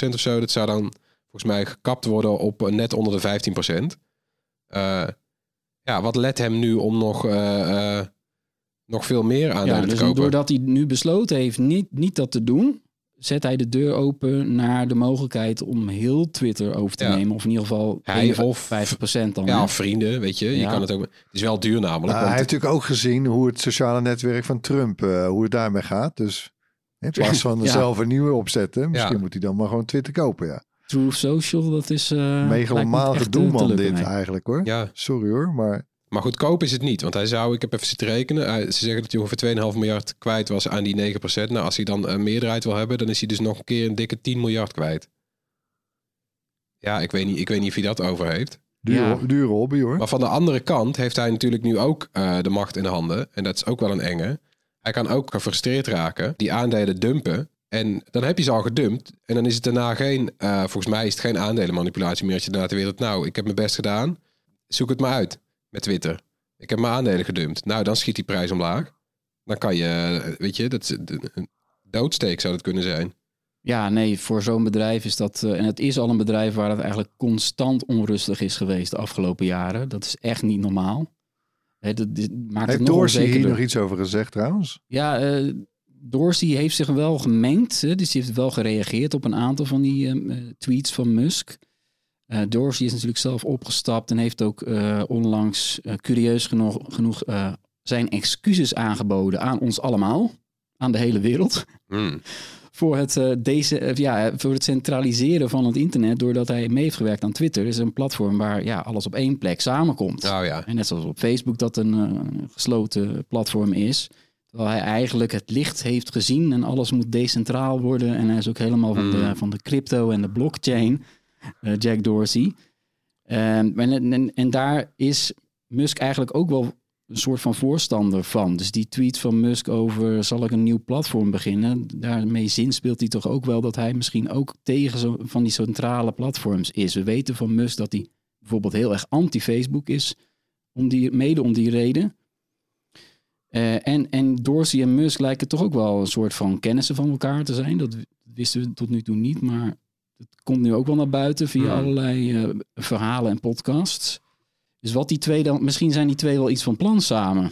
Speaker 1: 9,2% of zo, dat zou dan volgens mij gekapt worden op net onder de 15%. Ja, wat let hem nu om nog, eh, eh, nog veel meer aandelen
Speaker 3: ja
Speaker 1: te
Speaker 3: dus
Speaker 1: kopen?
Speaker 3: doordat hij nu besloten heeft niet, niet dat te doen, zet hij de deur open naar de mogelijkheid om heel Twitter over te
Speaker 1: Ja.
Speaker 3: nemen. Of in ieder geval
Speaker 1: Hij
Speaker 3: 51%
Speaker 1: of-
Speaker 3: dan.
Speaker 1: Ja, of vrienden, weet je. Je kan het ook. Het is wel duur namelijk.
Speaker 2: Nou, hij heeft natuurlijk ook gezien hoe het sociale netwerk van Trump, eh, hoe het daarmee gaat. Dus in plaats van er
Speaker 3: Ja.
Speaker 2: zelf een nieuwe opzetten, misschien
Speaker 1: Ja.
Speaker 2: moet hij dan maar gewoon Twitter kopen, ja.
Speaker 3: Truth Social, dat is... eh
Speaker 2: Megalomaan gedoe,
Speaker 3: eh,
Speaker 2: man, dit eigenlijk, hoor.
Speaker 1: ja,
Speaker 2: Sorry hoor, maar
Speaker 1: Maar goedkoop is het niet. Want hij zou, ik heb even zitten rekenen. hij- ze zeggen dat hij ongeveer 2,5 miljard kwijt was aan die 9%. Nou, als hij dan een meerderheid wil hebben, dan is hij dus nog een keer een dikke 10 miljard kwijt. Ja, ik weet niet, ik weet niet of hij dat over heeft.
Speaker 2: dure,
Speaker 3: Ja.
Speaker 2: dure hobby, hoor.
Speaker 1: Maar van de andere kant heeft hij natuurlijk nu ook eh, de macht in handen. En dat is ook wel een enge. Hij kan ook gefrustreerd raken, die aandelen dumpen. En dan heb je ze al gedumpt. En dan is het daarna geen, eh, volgens mij is het geen aandelenmanipulatie meer. Als je daarna de wereld, nou, ik heb mijn best gedaan. Zoek het maar uit met Twitter. Ik heb mijn aandelen gedumpt. Nou, dan schiet die prijs omlaag. Dan kan je, eh, weet je, dat is een doodsteek zou dat kunnen zijn.
Speaker 3: Ja, nee, voor zo'n bedrijf is dat... eh, en het is al een bedrijf waar het eigenlijk constant onrustig is geweest de afgelopen jaren. Dat is echt niet normaal. Hè, dat, dit maakt
Speaker 2: Heeft
Speaker 3: het nog
Speaker 2: Dorsey hier nog iets over gezegd trouwens?
Speaker 3: Ja, eh Dorsey heeft zich wel gemengd. Hè, dus die heeft wel gereageerd op een aantal van die eh, eh, tweets van Musk. Eh Dorsey is natuurlijk zelf opgestapt en heeft ook eh, onlangs curieus genoeg, genoeg zijn excuses aangeboden aan ons allemaal. Aan de hele wereld.
Speaker 1: Hmm.
Speaker 3: Voor het, deze, ja, voor het centraliseren van het internet. Doordat hij mee heeft gewerkt aan Twitter. is een platform waar ja, alles op één plek samenkomt.
Speaker 1: Nou ja,
Speaker 3: En net zoals op Facebook dat een gesloten platform is. Terwijl hij eigenlijk het licht heeft gezien en alles moet decentraal worden. En hij is ook helemaal van, de,
Speaker 1: Mm.
Speaker 3: van de crypto en de blockchain, eh, Jack Dorsey. En, en, en daar is Musk eigenlijk ook wel een soort van voorstander van. Dus die tweet van Musk over zal ik een nieuw platform beginnen. Daarmee zinspeelt hij toch ook wel dat hij misschien ook tegen zo, van die centrale platforms is. We weten van Musk dat hij bijvoorbeeld heel erg anti-Facebook is. Om die, mede om die reden. Eh, en, en Dorsey en Musk lijken toch ook wel een soort van kennissen van elkaar te zijn. Dat wisten we tot nu toe niet, maar het komt nu ook wel naar buiten via
Speaker 1: Hmm.
Speaker 3: allerlei eh, verhalen en podcasts. Dus wat die twee dan, misschien zijn die twee wel iets van plan samen.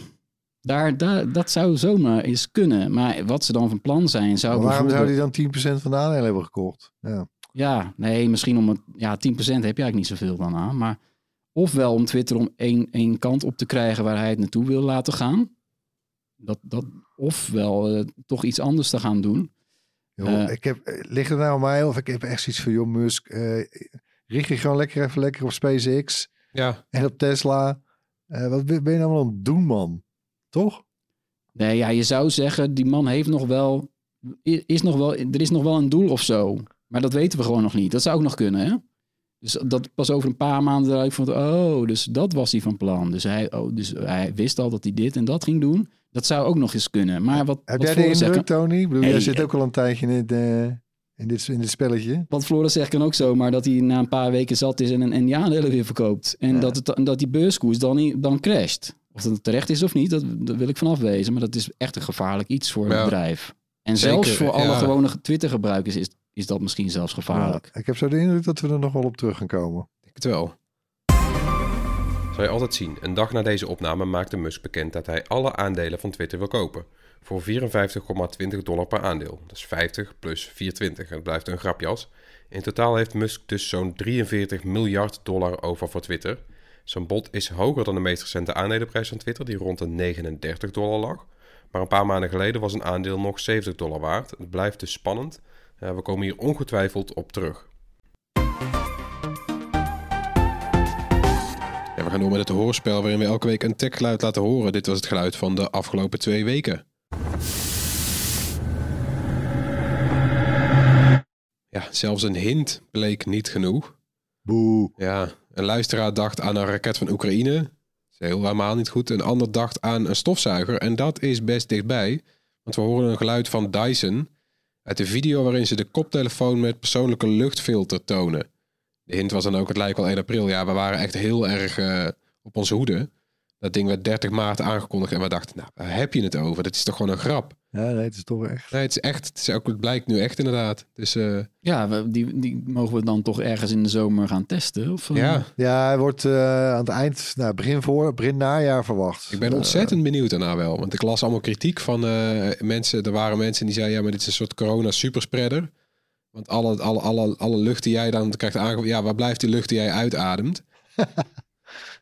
Speaker 3: Daar, daar, dat zou zomaar eens kunnen. Maar wat ze dan van plan zijn, zou
Speaker 2: Maar waarom zou hij dan 10% van de aandelen hebben gekocht? Ja.
Speaker 3: Ja, nee, misschien om het... Ja, 10% heb je eigenlijk niet zoveel dan aan. Maar ofwel om Twitter om één, één kant op te krijgen waar hij het naartoe wil laten gaan. Dat, dat, ofwel eh, toch iets anders te gaan doen.
Speaker 2: Joh,
Speaker 3: Eh.
Speaker 2: ik heb, ligt het nou aan mij of ik heb echt zoiets van, joh Musk, eh, richt je gewoon lekker even lekker op SpaceX
Speaker 1: ja.
Speaker 2: en op Tesla. Eh, wat ben je nou aan het doen, man? Toch?
Speaker 3: Nee, ja, je zou zeggen, die man heeft nog wel... Is nog wel er is nog wel een doel of zo. Maar dat weten we gewoon nog niet. Dat zou ook nog kunnen, hè? Dus dat pas over een paar maanden eruit vond, oh, dus dat was hij van plan. Dus hij, oh, dus hij wist al dat hij dit en dat ging doen. Dat zou ook nog eens kunnen. Maar wat,
Speaker 2: Heb
Speaker 3: wat
Speaker 2: jij de indruk, Tony? Ik bedoel,
Speaker 3: Hey,
Speaker 2: jij zit
Speaker 3: eh,
Speaker 2: ook al een tijdje in dit, eh, in dit, in dit spelletje.
Speaker 3: wat Floris zegt kan ook zomaar dat hij na een paar weken zat is en, en die aandelen weer verkoopt. En
Speaker 2: Ja.
Speaker 3: dat, het, dat die beurskoers dan, niet- dan crasht. Of dat het terecht is of niet, dat, dat wil ik vanaf wezen. Maar dat is echt een gevaarlijk iets voor een
Speaker 1: Ja.
Speaker 3: bedrijf. En
Speaker 1: Zeker,
Speaker 3: zelfs voor alle
Speaker 1: ja.
Speaker 3: gewone Twitter-gebruikers is, is dat misschien zelfs gevaarlijk.
Speaker 2: Ja, ik heb zo de indruk dat we er nog wel op terug gaan komen.
Speaker 1: Ik denk het wel. Je altijd zien, een dag na deze opname maakte Musk bekend dat hij alle aandelen van Twitter wil kopen. Voor 54,20 dollar per aandeel. Dat is 50 plus 420. Het blijft een grapjas. In totaal heeft Musk dus zo'n 43 miljard dollar over voor Twitter. Zijn bod is hoger dan de meest recente aandelenprijs van Twitter, die rond de 39 dollar lag. Maar een paar maanden geleden was een aandeel nog 70 dollar waard. Het blijft dus spannend. Uh, we komen hier ongetwijfeld op terug. We gaan door met het hoorspel waarin we elke week een techgeluid laten horen. Dit was het geluid van de afgelopen twee weken. Ja, zelfs een hint bleek niet genoeg.
Speaker 2: Boe.
Speaker 1: Ja, een luisteraar dacht aan een raket van Oekraïne. Dat is helemaal niet goed. Een ander dacht aan een stofzuiger. En dat is best dichtbij. Want we horen een geluid van Dyson. Uit de video waarin ze de koptelefoon met persoonlijke luchtfilter tonen. De hint was dan ook, het lijkt wel 1 april. Ja, we waren echt heel erg uh, op onze hoede. Dat ding werd 30 maart aangekondigd en we dachten, nou, waar heb je het over? Dat is toch gewoon een grap?
Speaker 2: Ja, nee, het is toch echt.
Speaker 1: Nee, het is echt. Het, is ook, het blijkt nu echt inderdaad. Dus, uh...
Speaker 3: Ja, we, die, die mogen we dan toch ergens in de zomer gaan testen? Of, uh...
Speaker 1: Ja.
Speaker 2: ja, hij wordt uh, aan het eind, nou, begin voor, begin najaar verwacht.
Speaker 1: Ik ben ontzettend benieuwd daarna wel. Want ik las allemaal kritiek van mensen. Er waren mensen die zeiden, ja, maar dit is een soort corona superspreader. Want alle, alle, alle, alle lucht die jij dan krijgt aangevoerd, ja, waar blijft die lucht die jij uitademt?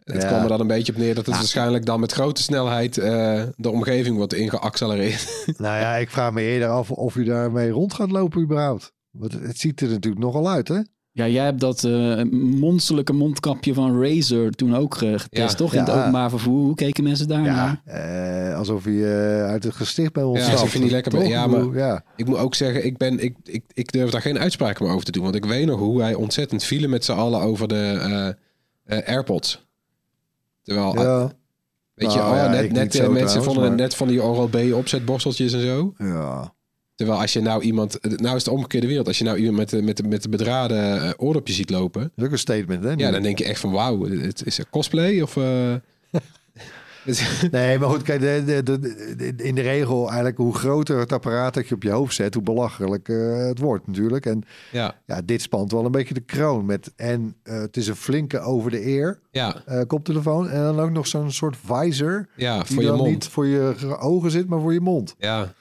Speaker 1: Het ja. kwam er dan een beetje op neer dat het waarschijnlijk dan met grote snelheid uh, de omgeving wordt ingeaccelereerd.
Speaker 2: Nou ja, ik vraag me eerder af of u daarmee rond gaat lopen überhaupt. Want het ziet er natuurlijk nogal uit, hè?
Speaker 3: Ja, jij hebt dat uh, monsterlijke mondkapje van Razer toen ook getest, ja. toch? In ja. het openbaar vervoer. Hoe keken mensen daar
Speaker 2: ja, naar? Uh, alsof je uh, uit het gesticht bij ons
Speaker 1: ja, alsof je niet lekker bent. Ja, maar ja. ik moet ook zeggen, ik, ben, ik, ik, ik durf daar geen uitspraken meer over te doen. Want ik weet nog hoe wij ontzettend vielen met z'n allen over de AirPods. Terwijl,
Speaker 2: ja.
Speaker 1: weet je,
Speaker 2: Nou,
Speaker 1: oh,
Speaker 2: ja,
Speaker 1: net, net eh, mensen
Speaker 2: trouwens,
Speaker 1: vonden het net van die Oral-B opzetborsteltjes en zo.
Speaker 2: Ja.
Speaker 1: Terwijl als je nou iemand, nou is de omgekeerde wereld. Als je nou iemand met, de- met, de- met de bedraden eh, oordopjes ziet lopen.
Speaker 2: Dat is ook een statement, hè?
Speaker 1: Ja, dan denk je echt van wauw, het is een cosplay of... eh,
Speaker 2: Nee, maar goed, kijk, de, in de regel eigenlijk hoe groter het apparaat dat je op je hoofd zet, hoe belachelijk eh, het wordt natuurlijk. En
Speaker 1: ja,
Speaker 2: ja, dit spant wel een beetje de kroon met. En eh, het is een flinke over de ear
Speaker 1: ja,
Speaker 2: eh, koptelefoon. En dan ook nog zo'n soort visor.
Speaker 1: ja,
Speaker 2: Die
Speaker 1: voor je
Speaker 2: dan
Speaker 1: mond.
Speaker 2: niet voor je ogen zit, maar voor je mond.
Speaker 1: Ja.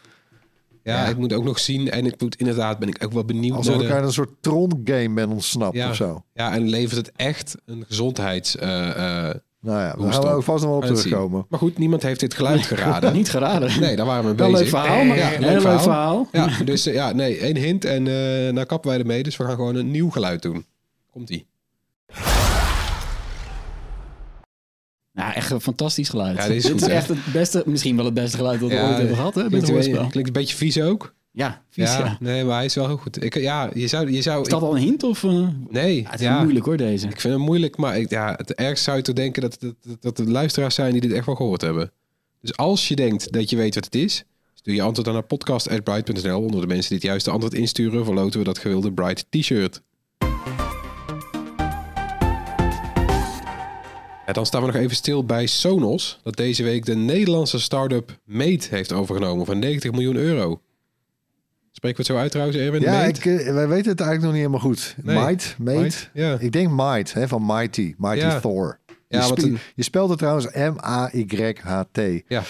Speaker 1: Ja.
Speaker 2: Ja.
Speaker 1: ik moet ook nog zien en ik moet inderdaad, ben ik ook wel benieuwd
Speaker 2: Alsof
Speaker 1: naar
Speaker 2: ik
Speaker 1: de-
Speaker 2: een soort Tron-game ben ontsnapt
Speaker 1: Ja.
Speaker 2: of zo.
Speaker 1: Ja, en levert het echt een gezondheids... eh, eh,
Speaker 2: Nou ja, daar gaan we ook vast nog wel op terugkomen.
Speaker 1: Maar goed, niemand heeft dit geluid geraden.
Speaker 3: Niet geraden.
Speaker 1: Nee, daar waren we mee
Speaker 3: Wel een
Speaker 1: bezig.
Speaker 3: leuk verhaal, maar
Speaker 1: Ja,
Speaker 3: een
Speaker 1: leuk
Speaker 3: heel leuk
Speaker 1: verhaal.
Speaker 3: verhaal.
Speaker 1: Ja, dus eh, ja, nee, één hint en eh nou kappen wij ermee. Dus we gaan gewoon een nieuw geluid doen. Komt-ie.
Speaker 3: Nou, echt een fantastisch geluid.
Speaker 1: Ja, dit is
Speaker 3: dit
Speaker 1: goed,
Speaker 3: is
Speaker 1: hè?
Speaker 3: echt het beste, misschien wel het beste geluid dat we
Speaker 1: Ja,
Speaker 3: ooit hebben gehad hè,
Speaker 1: Klinkt, een klinkt een beetje vies ook.
Speaker 3: Ja, vies, ja.
Speaker 1: Ja, nee, maar hij is wel heel goed. Ik, ja, je zou... Je zou
Speaker 3: Is dat al een hint? Of, eh?
Speaker 1: nee,
Speaker 3: Ja, het is moeilijk hoor, deze.
Speaker 1: Ik vind het moeilijk, maar ik, ja, het ergst zou je toch denken dat, dat, dat, dat de luisteraars zijn die dit echt wel gehoord hebben. Dus als je denkt dat je weet wat het is, stuur je antwoord dan naar podcast.bright.nl. Onder de mensen die het juiste antwoord insturen, verloten we dat gewilde Bright t-shirt. Ja, dan staan we nog even stil bij Sonos, dat deze week de Nederlandse start-up Mate heeft overgenomen voor 90 miljoen euro. Spreken we het zo uit trouwens, Erwin?
Speaker 2: Ja, ik, eh, wij weten het eigenlijk nog niet helemaal goed.
Speaker 1: Nee.
Speaker 2: Might, mate.
Speaker 1: Ja.
Speaker 2: Ik denk Might, hè, van Mighty. Mighty
Speaker 1: Ja.
Speaker 2: Thor. Je,
Speaker 1: Ja, een-
Speaker 2: je spelt het trouwens M-A-Y-H-T.
Speaker 1: Ja.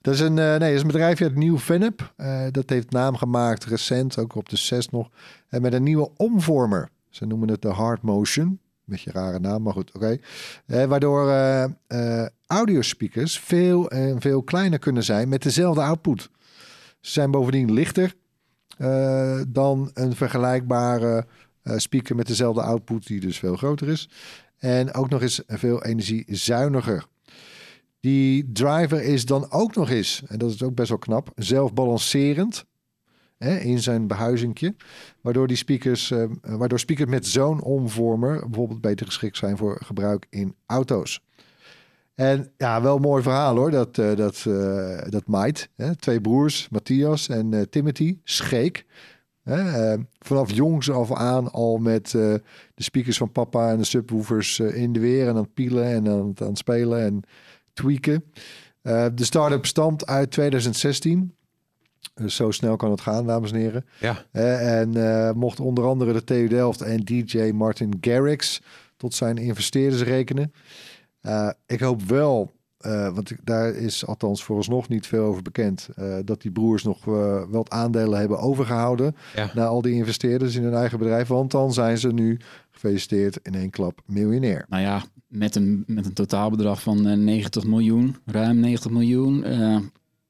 Speaker 2: Dat is een, eh, nee, dat is een bedrijfje uit Nieuw-Vennep. Eh, dat heeft naam gemaakt recent, ook op de 6 nog. En met een nieuwe omvormer. Ze noemen het de Hard Motion. Beetje rare naam, maar goed, oké. Eh, waardoor eh eh, audiospeakers veel en veel kleiner kunnen zijn met dezelfde output. Ze zijn bovendien lichter dan een vergelijkbare speaker met dezelfde output, die dus veel groter is. En ook nog eens veel energiezuiniger. Die driver is dan ook nog eens, en dat is ook best wel knap, zelfbalancerend hè, in zijn behuizingje. Waardoor, die speakers, eh, waardoor speakers met zo'n omvormer bijvoorbeeld beter geschikt zijn voor gebruik in auto's. En ja, wel een mooi verhaal hoor, dat, eh dat, eh dat hè, twee broers, Matthias en Timothy, Scheek. Hè, vanaf jongs af aan al met de speakers van papa en de subwoofers in de weer en aan het pielen en het, aan het spelen en tweaken. De start-up stamt uit 2016. Dus zo snel kan het gaan, dames en heren.
Speaker 1: Ja,
Speaker 2: Eh, en eh, mocht onder andere de TU Delft en DJ Martin Garrix tot zijn investeerders rekenen. Eh, ik hoop wel, eh, want ik- daar is althans vooralsnog niet veel over bekend, eh, dat die broers nog eh, wel wat aandelen hebben overgehouden
Speaker 1: ja.
Speaker 2: naar al die investeerders in hun eigen bedrijf. Want dan zijn ze nu gefeliciteerd in één klap miljonair.
Speaker 3: Nou ja, met een, met een totaalbedrag van eh, 90 miljoen, ruim 90 miljoen.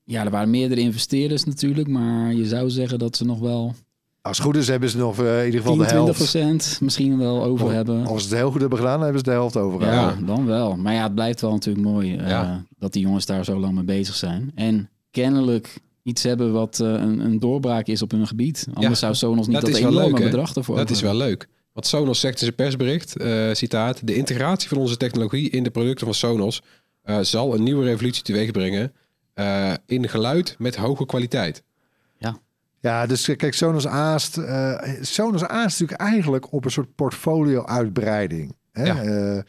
Speaker 3: Ja, er waren meerdere investeerders natuurlijk, maar je zou zeggen dat ze nog wel
Speaker 2: Als het goed is hebben ze nog eh, in ieder geval
Speaker 3: 10,
Speaker 2: de
Speaker 3: 20
Speaker 2: helft.
Speaker 3: procent misschien wel over hebben.
Speaker 2: Als ze het heel goed hebben gedaan, hebben ze de helft
Speaker 3: ja,
Speaker 2: overgehouden.
Speaker 3: dan wel. Maar ja, het blijft wel natuurlijk mooi eh,
Speaker 1: Ja.
Speaker 3: dat die jongens daar zo lang mee bezig zijn. En kennelijk iets hebben wat eh, een, een doorbraak is op hun gebied. Anders
Speaker 1: Ja,
Speaker 3: zou Sonos niet
Speaker 1: dat
Speaker 3: dat,
Speaker 1: is wel
Speaker 3: enorme
Speaker 1: leuk,
Speaker 3: bedrag ervoor
Speaker 1: Dat is
Speaker 3: over
Speaker 1: wel leuk. Wat Sonos zegt in zijn persbericht, eh, citaat... De integratie van onze technologie in de producten van Sonos... eh, zal een nieuwe revolutie teweeg brengen... eh, in geluid met hoge kwaliteit.
Speaker 2: Ja, dus eh, kijk, Sonos aast, eh, Sonos aast natuurlijk eigenlijk op een soort portfolio-uitbreiding. Hè?
Speaker 1: Ja.
Speaker 2: Eh,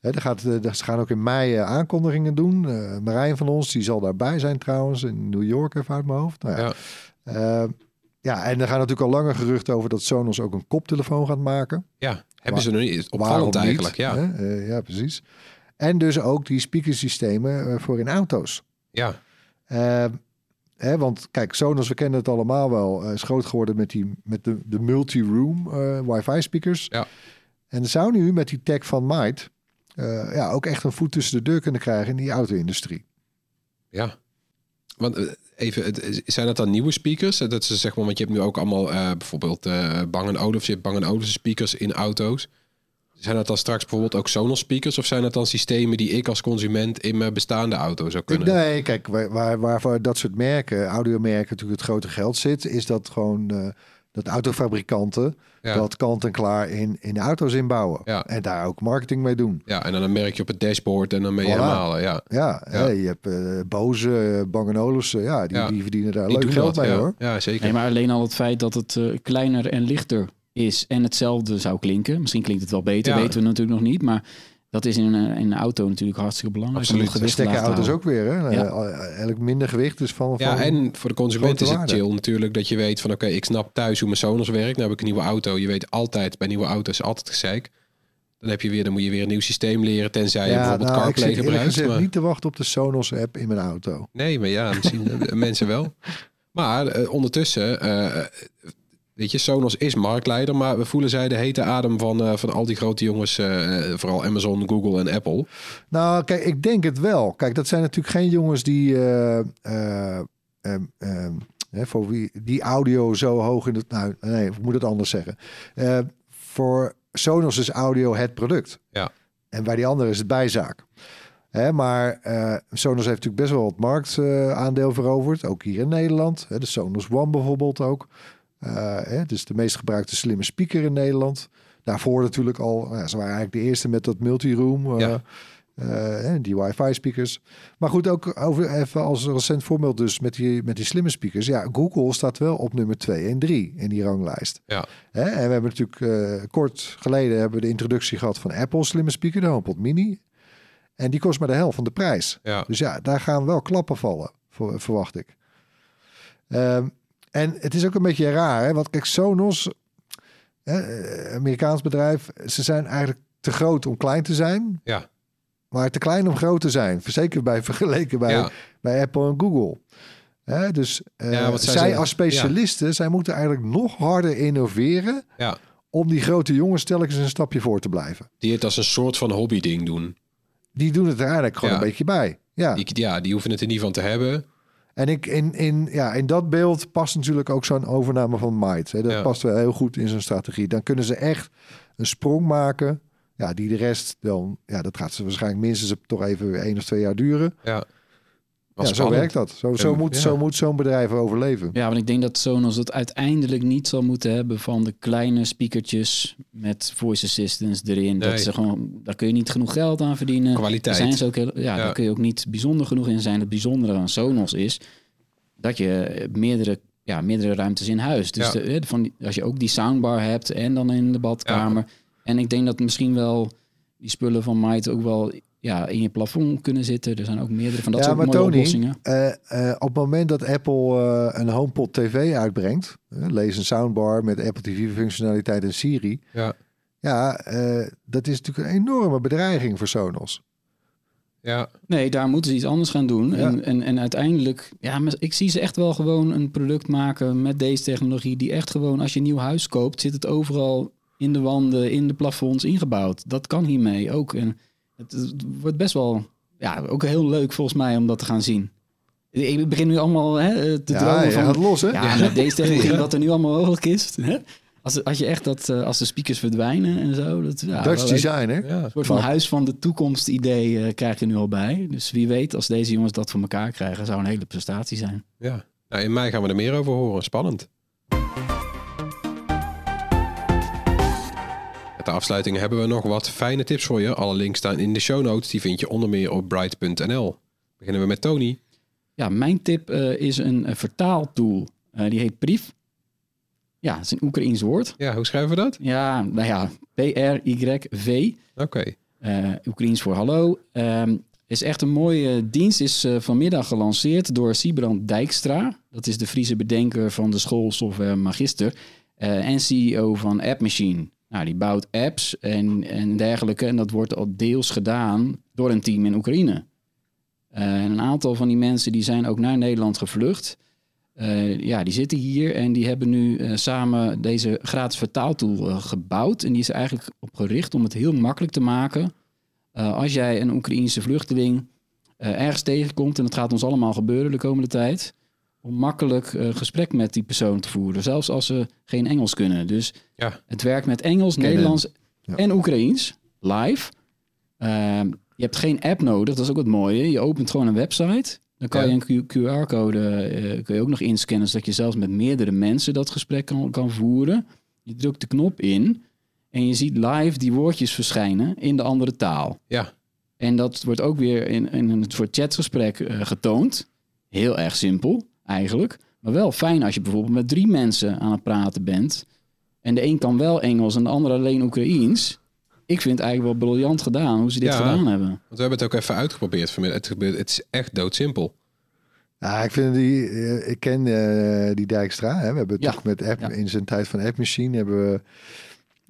Speaker 2: hè, er gaat, ze gaan ook in mei aankondigingen doen. Eh, Marijn van ons, die zal daarbij zijn trouwens, in New York even uit mijn hoofd. Nou ja.
Speaker 1: Ja.
Speaker 2: Eh, ja, en er gaan natuurlijk al langer geruchten over dat Sonos ook een koptelefoon gaat maken.
Speaker 1: Ja, hebben ze nog niet. Opvallend
Speaker 2: niet,
Speaker 1: eigenlijk, ja.
Speaker 2: hè? Eh, ja, precies. En dus ook die speakersystemen voor in auto's.
Speaker 1: Ja,
Speaker 2: Eh, hè, want kijk, Sonos, we kennen het allemaal wel, eh, is groot geworden met, die, met de, de multi-room eh, wifi speakers.
Speaker 1: Ja.
Speaker 2: En zou nu met die tech van Might eh, ja, ook echt een voet tussen de deur kunnen krijgen in die auto-industrie.
Speaker 1: ja. Want even, zijn dat dan nieuwe speakers? Dat ze zeg maar, want je hebt nu ook allemaal bijvoorbeeld eh Bang Olufsen, je hebt Bang Olufsen speakers in auto's. Zijn dat dan straks bijvoorbeeld ook Sonos speakers? Of zijn dat dan systemen die ik als consument in mijn bestaande auto zou kunnen?
Speaker 2: Nee, kijk, waar, waar, waarvoor dat soort merken, audiomerken natuurlijk het grote geld zit, is dat gewoon eh, dat autofabrikanten
Speaker 1: Ja.
Speaker 2: dat kant-en-klaar in, in de auto's inbouwen.
Speaker 1: Ja.
Speaker 2: En daar ook marketing mee doen.
Speaker 1: Ja, en dan een merkje op het dashboard en dan ben je
Speaker 2: Voilà.
Speaker 1: helemaal, ja.
Speaker 2: Ja, hè, je hebt eh Boze, uh, Bang Olufsen, ja, die,
Speaker 1: Ja.
Speaker 2: die verdienen daar
Speaker 1: Die
Speaker 2: leuk geld
Speaker 1: dat,
Speaker 2: mee
Speaker 1: ja.
Speaker 2: hoor.
Speaker 1: Ja, zeker.
Speaker 3: Nee, maar alleen al het feit dat het eh, kleiner en lichter is en hetzelfde zou klinken. Misschien klinkt het wel beter,
Speaker 1: Ja.
Speaker 3: weten we natuurlijk nog niet. Maar dat is in een, in een auto natuurlijk hartstikke belangrijk.
Speaker 1: Absoluut.
Speaker 3: gewicht
Speaker 2: Stekken auto's
Speaker 3: houden.
Speaker 2: ook weer, hè?
Speaker 3: Ja.
Speaker 2: Eh, eigenlijk minder gewicht dus van...
Speaker 1: Ja,
Speaker 2: van
Speaker 1: en voor de consument is het
Speaker 2: waarde.
Speaker 1: chill natuurlijk dat je weet van oké, ik snap thuis hoe mijn Sonos werkt. Nou heb ik een nieuwe auto. Je weet altijd, bij nieuwe auto's altijd gezeik. Dan heb je weer, dan moet je weer een nieuw systeem leren, tenzij je
Speaker 2: ja,
Speaker 1: bijvoorbeeld
Speaker 2: nou, ik
Speaker 1: CarPlay gebruikt.
Speaker 2: gezegd
Speaker 1: maar-
Speaker 2: niet te wachten op de Sonos-app in mijn auto.
Speaker 1: Nee, maar ja, misschien eh, mensen wel. Maar eh, ondertussen, eh, weet je, Sonos is marktleider, maar we voelen zij de hete adem van, eh, van al die grote jongens, eh, vooral Amazon, Google en Apple.
Speaker 2: Nou, kijk, ik denk het wel. Kijk, dat zijn natuurlijk geen jongens die... eh, eh, ehm, hè, voor wie die audio zo hoog in het... Nou, nee, ik moet het anders zeggen. Eh, voor Sonos is audio het product.
Speaker 1: Ja.
Speaker 2: En bij die andere is het bijzaak. Hè, maar eh, Sonos heeft natuurlijk best wel wat marktaandeel veroverd. Ook hier in Nederland. Hè, de Sonos One bijvoorbeeld ook. Eh, hè, is de meest gebruikte slimme speaker in Nederland. Daarvoor natuurlijk al. nou ze waren eigenlijk de eerste met dat multiroom. eh,
Speaker 1: Ja.
Speaker 2: hè, die wifi speakers. Maar goed, ook over, even als recent voorbeeld dus met die, met die slimme speakers. Ja, Google staat wel op nummer 2 en 3 in die ranglijst.
Speaker 1: Ja.
Speaker 2: En we hebben natuurlijk kort geleden hebben we de introductie gehad van Apple slimme speaker, de HomePod Mini. En die kost maar de helft van de prijs.
Speaker 1: Ja,
Speaker 2: Dus ja, daar gaan wel klappen vallen, ver- verwacht ik. Ehm, en het is ook een beetje raar, hè? want kijk, Sonos, hè, eh, Amerikaans bedrijf, ze zijn eigenlijk te groot om klein te zijn,
Speaker 1: ja,
Speaker 2: maar te klein om groot te zijn. Zeker bij vergeleken bij,
Speaker 1: ja.
Speaker 2: bij Apple en Google. Hè, dus eh,
Speaker 1: Ja, zij ze-
Speaker 2: als specialisten, zij moeten eigenlijk nog harder innoveren
Speaker 1: ja.
Speaker 2: om die grote jongens telkens een stapje voor te blijven.
Speaker 1: Die het als een soort van hobbyding doen.
Speaker 2: Die doen het er eigenlijk gewoon een beetje bij. Ja.
Speaker 1: Die, ja, die hoeven het er niet van te hebben.
Speaker 2: En ik, in, in, ja, in dat beeld past natuurlijk ook zo'n overname van Might. Hè. Dat
Speaker 1: Ja.
Speaker 2: past wel heel goed in zijn strategie. Dan kunnen ze echt een sprong maken. Ja, die de rest dan... Ja, dat gaat ze waarschijnlijk minstens toch even één of twee jaar duren.
Speaker 1: Ja,
Speaker 2: ja, zo werkt dat. Zo, zo, moet,
Speaker 1: ja.
Speaker 2: zo moet zo'n bedrijf overleven.
Speaker 3: Ja, want ik denk dat Sonos het uiteindelijk niet zal moeten hebben van de kleine speakertjes met voice assistants erin.
Speaker 1: Nee.
Speaker 3: Dat ze gewoon, daar kun je niet genoeg geld aan verdienen. Daar
Speaker 1: Kwaliteit.
Speaker 3: zijn ze ook heel, ja,
Speaker 1: Ja.
Speaker 3: daar kun je ook niet bijzonder genoeg in zijn. Het bijzondere aan Sonos is dat je meerdere, ja, meerdere ruimtes in huis. Dus
Speaker 1: Ja.
Speaker 3: de, eh, van, die- als je ook die soundbar hebt en dan in de badkamer. En ik denk dat misschien wel die spullen van Might ook wel ja, in je plafond kunnen zitten. Er zijn ook meerdere van dat
Speaker 2: ja,
Speaker 3: soort
Speaker 2: maar
Speaker 3: mooie
Speaker 2: Tony,
Speaker 3: oplossingen.
Speaker 2: eh, eh, op het moment dat Apple eh, een HomePod TV uitbrengt, lees een soundbar met Apple TV functionaliteit en Siri,
Speaker 1: Ja,
Speaker 2: ja, eh, dat is natuurlijk een enorme bedreiging voor Sonos.
Speaker 1: ja,
Speaker 3: Nee, daar moeten ze iets anders gaan doen.
Speaker 2: Ja.
Speaker 3: En, en, en uiteindelijk, ja, maar ik zie ze echt wel gewoon een product maken met deze technologie. Die echt gewoon, als je een nieuw huis koopt, zit het overal in de wanden, in de plafonds ingebouwd. Dat kan hiermee ook. En het, het wordt best wel, ja, ook heel leuk volgens mij om dat te gaan zien. Ik begin nu allemaal hè, te
Speaker 2: ja,
Speaker 3: dromen van...
Speaker 2: gaat los, hè?
Speaker 3: Ja, met deze technologie, wat er nu allemaal mogelijk is. Hè? Als, als je echt dat, eh, als de speakers verdwijnen en zo. Dat, ja,
Speaker 2: Dutch design, hè?
Speaker 1: ja.
Speaker 3: Een soort van huis van de toekomst idee eh, krijg je nu al bij. Dus wie weet, als deze jongens dat voor elkaar krijgen, zou een hele prestatie zijn.
Speaker 1: ja. Nou, in mei gaan we er meer over horen. Spannend. Ter afsluiting hebben we nog wat fijne tips voor je. Alle links staan in de show notes. Die vind je onder meer op bright.nl. Beginnen we met Tony.
Speaker 3: Ja, mijn tip eh, is een, eh, vertaaltool. Eh, die heet Priv. Ja, het is een Oekraïens woord.
Speaker 1: Ja, hoe schrijven we dat?
Speaker 3: Ja, nou ja, P-R-Y-V.
Speaker 1: Oké.
Speaker 3: Oekraïens voor hallo. Ehm, is echt een mooie dienst. Is vanmiddag gelanceerd door Siebrand Dijkstra. Dat is de Friese bedenker van de schoolsoftware Magister. en CEO van App Machine. Nou, die bouwt apps en, en dergelijke. En dat wordt al deels gedaan door een team in Oekraïne. Eh, en een aantal van die mensen die zijn ook naar Nederland gevlucht. Eh, ja, die zitten hier en die hebben nu eh, samen deze gratis vertaaltool gebouwd. En die is eigenlijk op gericht om het heel makkelijk te maken. als jij een Oekraïense vluchteling ergens tegenkomt, en dat gaat ons allemaal gebeuren de komende tijd, om makkelijk eh, gesprek met die persoon te voeren. Zelfs als ze geen Engels kunnen. Dus
Speaker 1: Ja.
Speaker 3: het werkt met Engels,
Speaker 2: Kennen.
Speaker 3: Nederlands
Speaker 2: Ja.
Speaker 3: en Oekraïens, live. Ehm, je hebt geen app nodig, dat is ook het mooie. Je opent gewoon een website. Dan kan
Speaker 1: Ja.
Speaker 3: je een QR-code eh, kun je ook nog inscannen, zodat je zelfs met meerdere mensen dat gesprek kan, kan voeren. Je drukt de knop in en je ziet live die woordjes verschijnen in de andere taal.
Speaker 1: Ja.
Speaker 3: En dat wordt ook weer in, in een soort chatgesprek eh, getoond. Heel erg simpel, eigenlijk. Maar wel fijn als je bijvoorbeeld met drie mensen aan het praten bent. En de een kan wel Engels en de ander alleen Oekraïens. Ik vind het eigenlijk wel briljant gedaan hoe ze dit
Speaker 1: Ja.
Speaker 3: gedaan hebben.
Speaker 1: Want we hebben het ook even uitgeprobeerd vanmiddag. Het, gebeurt- het is echt doodsimpel.
Speaker 2: Ja, ik vind die, eh, ik ken eh, die Dijkstra. Hè. We hebben
Speaker 3: Ja.
Speaker 2: toch met app,
Speaker 3: Ja.
Speaker 2: in zijn tijd van App Machine hebben we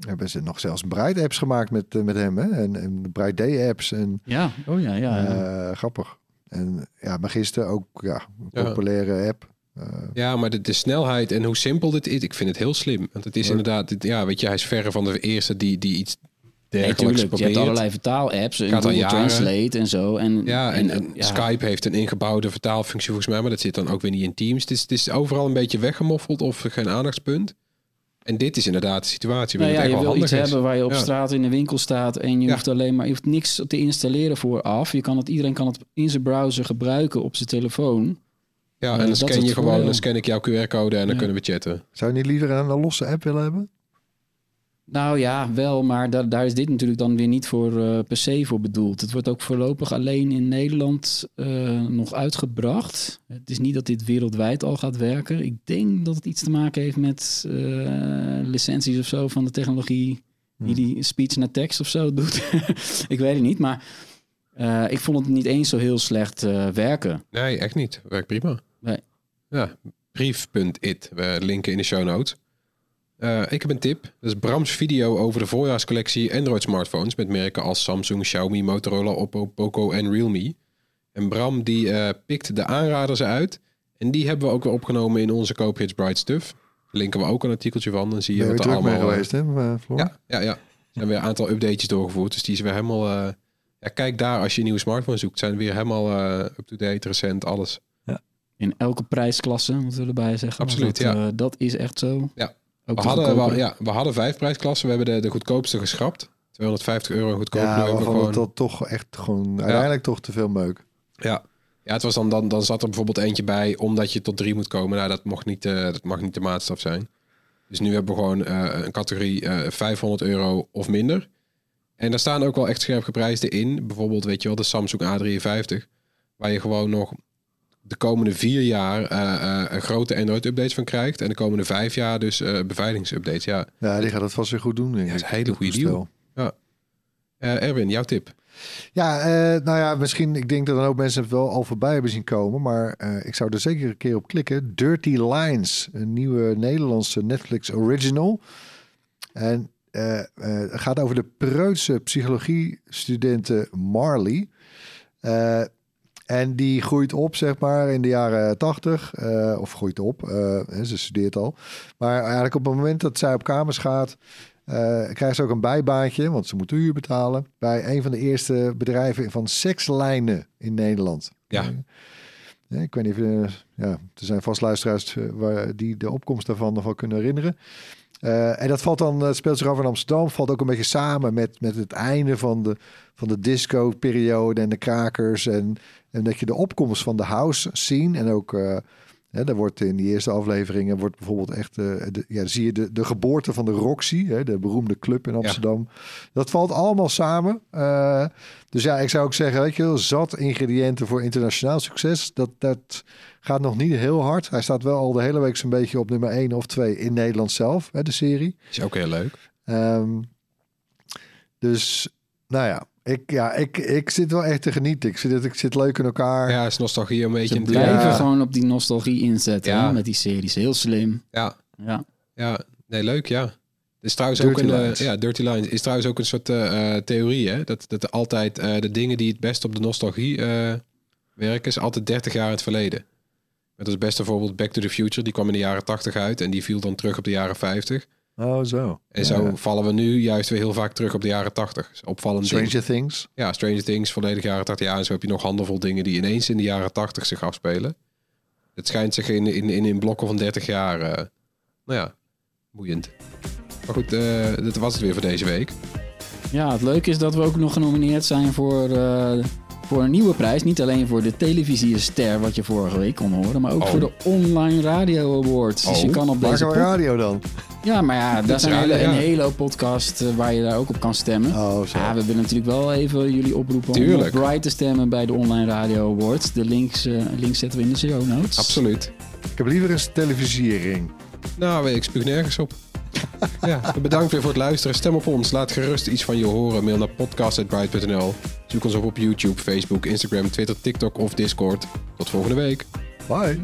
Speaker 2: hebben ze nog zelfs Bright apps gemaakt met, eh, met hem. Hè. En, en Bright Day apps en
Speaker 3: Ja, oh ja, ja. ja.
Speaker 2: eh, grappig. En ja, Magister ook ja, een
Speaker 1: Ja.
Speaker 2: populaire app. Eh,
Speaker 1: Ja, maar de, de snelheid en hoe simpel dit is, ik vind het heel slim. Want het is
Speaker 2: Hoor.
Speaker 1: inderdaad, ja, weet je, hij is verre van de eerste die, die iets
Speaker 3: Nee,
Speaker 1: dergelijks
Speaker 3: tuurlijk. Je hebt allerlei vertaalapps. Google. Translate en zo. En,
Speaker 1: Ja, en, en
Speaker 3: ja.
Speaker 1: Skype heeft een ingebouwde vertaalfunctie volgens mij, maar dat zit dan ook weer niet in Teams. Het is, het is overal een beetje weggemoffeld of geen aandachtspunt. En dit is inderdaad de situatie
Speaker 3: Nou ja,
Speaker 1: het
Speaker 3: je wil
Speaker 1: wel
Speaker 3: iets
Speaker 1: is.
Speaker 3: hebben waar je op
Speaker 1: Ja.
Speaker 3: straat in de winkel staat en je
Speaker 1: Ja.
Speaker 3: hoeft alleen maar je hoeft niks te installeren vooraf. Je kan het, iedereen kan het in zijn browser gebruiken op zijn telefoon.
Speaker 1: Ja,
Speaker 3: Eh,
Speaker 1: en dan
Speaker 3: dat is
Speaker 1: scan je gewoon, dan scan ik jouw QR-code en dan
Speaker 3: Ja.
Speaker 1: kunnen we chatten.
Speaker 2: zou je niet liever een losse app willen hebben?
Speaker 3: Nou ja, wel, maar da- daar is dit natuurlijk dan weer niet voor eh, per se voor bedoeld. Het wordt ook voorlopig alleen in Nederland eh, nog uitgebracht. Het is niet dat dit wereldwijd al gaat werken. Ik denk dat het iets te maken heeft met eh, licenties of zo van de technologie die die speech naar tekst of zo doet. ik weet het niet, maar ik vond het niet eens zo heel slecht werken.
Speaker 1: Nee, echt niet. Werkt prima.
Speaker 3: Nee.
Speaker 1: Ja, brief.it. We linken in de show notes. Eh, ik heb een tip. Dat is Brams video over de voorjaarscollectie Android smartphones met merken als Samsung, Xiaomi, Motorola, Oppo, Poco en Realme. En Bram die eh, pikt de aanraders uit. En die hebben we ook weer opgenomen in onze Coopage Bright Stuff. Linken we ook een artikeltje van. Dan zie je wat
Speaker 2: weer
Speaker 1: er allemaal...
Speaker 2: geweest, hè, eh, Floor?
Speaker 1: Ja, ja, ja. Er zijn weer een aantal updates doorgevoerd. Dus die is weer helemaal... eh, ja, kijk daar als je een nieuwe smartphone zoekt. Zijn weer helemaal eh, up-to-date, recent, alles.
Speaker 3: In elke prijsklasse, moeten we erbij zeggen.
Speaker 1: Absoluut,
Speaker 3: dat,
Speaker 1: ja.
Speaker 3: eh, dat is echt zo.
Speaker 1: Ja.
Speaker 3: Ook
Speaker 1: We
Speaker 3: de
Speaker 1: hadden, we, ja, we hadden vijf prijsklassen. We hebben de, de goedkoopste geschrapt. 250 euro goedkoop.
Speaker 2: Ja,
Speaker 1: we gewoon...
Speaker 2: dat toch echt gewoon uiteindelijk toch te veel meuk.
Speaker 1: Ja. ja, het was dan, dan, dan zat er bijvoorbeeld eentje bij omdat je tot drie moet komen. Nou, dat, mocht niet, eh, dat mag niet de maatstaf zijn. Dus nu hebben we gewoon eh, een categorie eh 500 euro of minder. En daar staan ook wel echt scherp geprijsde in. Bijvoorbeeld, weet je wel, de Samsung A53. Waar je gewoon nog de komende vier jaar eh, eh, een grote Android-updates van krijgt. En de komende vijf jaar dus eh beveiligingsupdates. Ja,
Speaker 2: Ja, die gaat het vast weer goed doen. Denk
Speaker 1: Ja, dat is een hele
Speaker 2: dat
Speaker 1: goede deal. Ja, Erwin, jouw tip.
Speaker 2: Ja, nou ja, misschien, ik denk dat een hoop mensen het wel al voorbij hebben zien komen, maar ik zou er zeker een keer op klikken. Dirty Lines, een nieuwe Nederlandse Netflix original. En het gaat over de preutse psychologie-studenten Marley. En die groeit op, zeg maar, in de jaren tachtig. eh, of groeit op, hè, ze studeert al. Maar eigenlijk op het moment dat zij op kamers gaat... eh krijgt ze ook een bijbaantje, want ze moet huur betalen... bij een van de eerste bedrijven van sekslijnen in Nederland.
Speaker 1: Ja.
Speaker 2: Ik weet niet of... ja, er zijn vast luisteraars waar, die de opkomst daarvan nog wel kunnen herinneren. Eh, en dat valt dan, het speelt zich af in Amsterdam, valt ook een beetje samen met, met het einde van de, van de disco-periode en de krakers. En, en dat je de opkomst van de house scene en ook, eh hè, daar wordt in die eerste afleveringen, wordt bijvoorbeeld echt, eh, de, ja, zie je de, de geboorte van de Roxy, hè, de beroemde club in Amsterdam. Dat valt allemaal samen. Eh, dus ja, ik zou ook zeggen, weet je, wel, zat ingrediënten voor internationaal succes. Dat, dat gaat nog niet heel hard. Hij staat wel al de hele week zo'n beetje op nummer 1 of 2 in Nederland zelf, hè, de serie.
Speaker 1: Is ook heel leuk.
Speaker 2: Ehm, dus, nou ja, ik, ja ik, ik zit wel echt te genieten. Ik zit, ik zit leuk in elkaar.
Speaker 1: Ja, is nostalgie een beetje
Speaker 3: Ze
Speaker 1: een
Speaker 3: blijven
Speaker 2: Ja.
Speaker 3: gewoon op die nostalgie inzetten
Speaker 1: Ja.
Speaker 3: hè, met die series. Heel slim.
Speaker 1: Ja,
Speaker 3: Ja.
Speaker 1: ja, nee, leuk, ja. Is trouwens
Speaker 2: Dirty
Speaker 1: ook een, eh,
Speaker 2: Lines.
Speaker 1: ja, Dirty Lines is trouwens ook een soort eh, eh, theorie, hè? Dat, dat er altijd eh, de dingen die het best op de nostalgie eh, werken, is altijd 30 jaar in het verleden. Met als beste voorbeeld Back to the Future, die kwam in de jaren 80 uit en die viel dan terug op de jaren 50.
Speaker 2: Oh, zo.
Speaker 1: En
Speaker 2: Ja,
Speaker 1: zo
Speaker 2: ja.
Speaker 1: vallen we nu juist weer heel vaak terug op de jaren 80. Is Opvallend ding.
Speaker 2: Stranger Things.
Speaker 1: Ja, Stranger Things, volledig jaren 80 jaar. En zo heb je nog handenvol dingen die ineens in de jaren 80 zich afspelen. Het schijnt zich in, in, in, in blokken van 30 jaar, eh, nou ja, boeiend. Maar goed, eh dit was het weer voor deze week.
Speaker 3: ja, het leuke is dat we ook nog genomineerd zijn voor, eh, voor een nieuwe prijs. Niet alleen voor de televisiester, wat je vorige week kon horen, maar ook
Speaker 1: Oh.
Speaker 3: voor de Online Radio Awards. Dus
Speaker 1: Oh,
Speaker 3: je kan op deze
Speaker 2: radio dan?
Speaker 3: Ja, maar ja, daar
Speaker 1: is
Speaker 3: zijn hele, een hele hoop podcasts eh, waar je daar ook op kan stemmen.
Speaker 2: Oh, zo.
Speaker 3: Ja, we willen natuurlijk wel even jullie oproepen
Speaker 1: Tuurlijk.
Speaker 3: om op Bright te stemmen bij de Online Radio Awards. De links, eh, links zetten we in de show notes.
Speaker 1: Absoluut.
Speaker 2: Ik heb liever een televisiering.
Speaker 1: Nou, ik spuug nergens op. ja, bedankt weer voor het luisteren. Stem op ons. Laat gerust iets van je horen. Mail naar podcast.bright.nl. Zoek ons op op YouTube, Facebook, Instagram, Twitter, TikTok of Discord. Tot volgende week.
Speaker 2: Bye.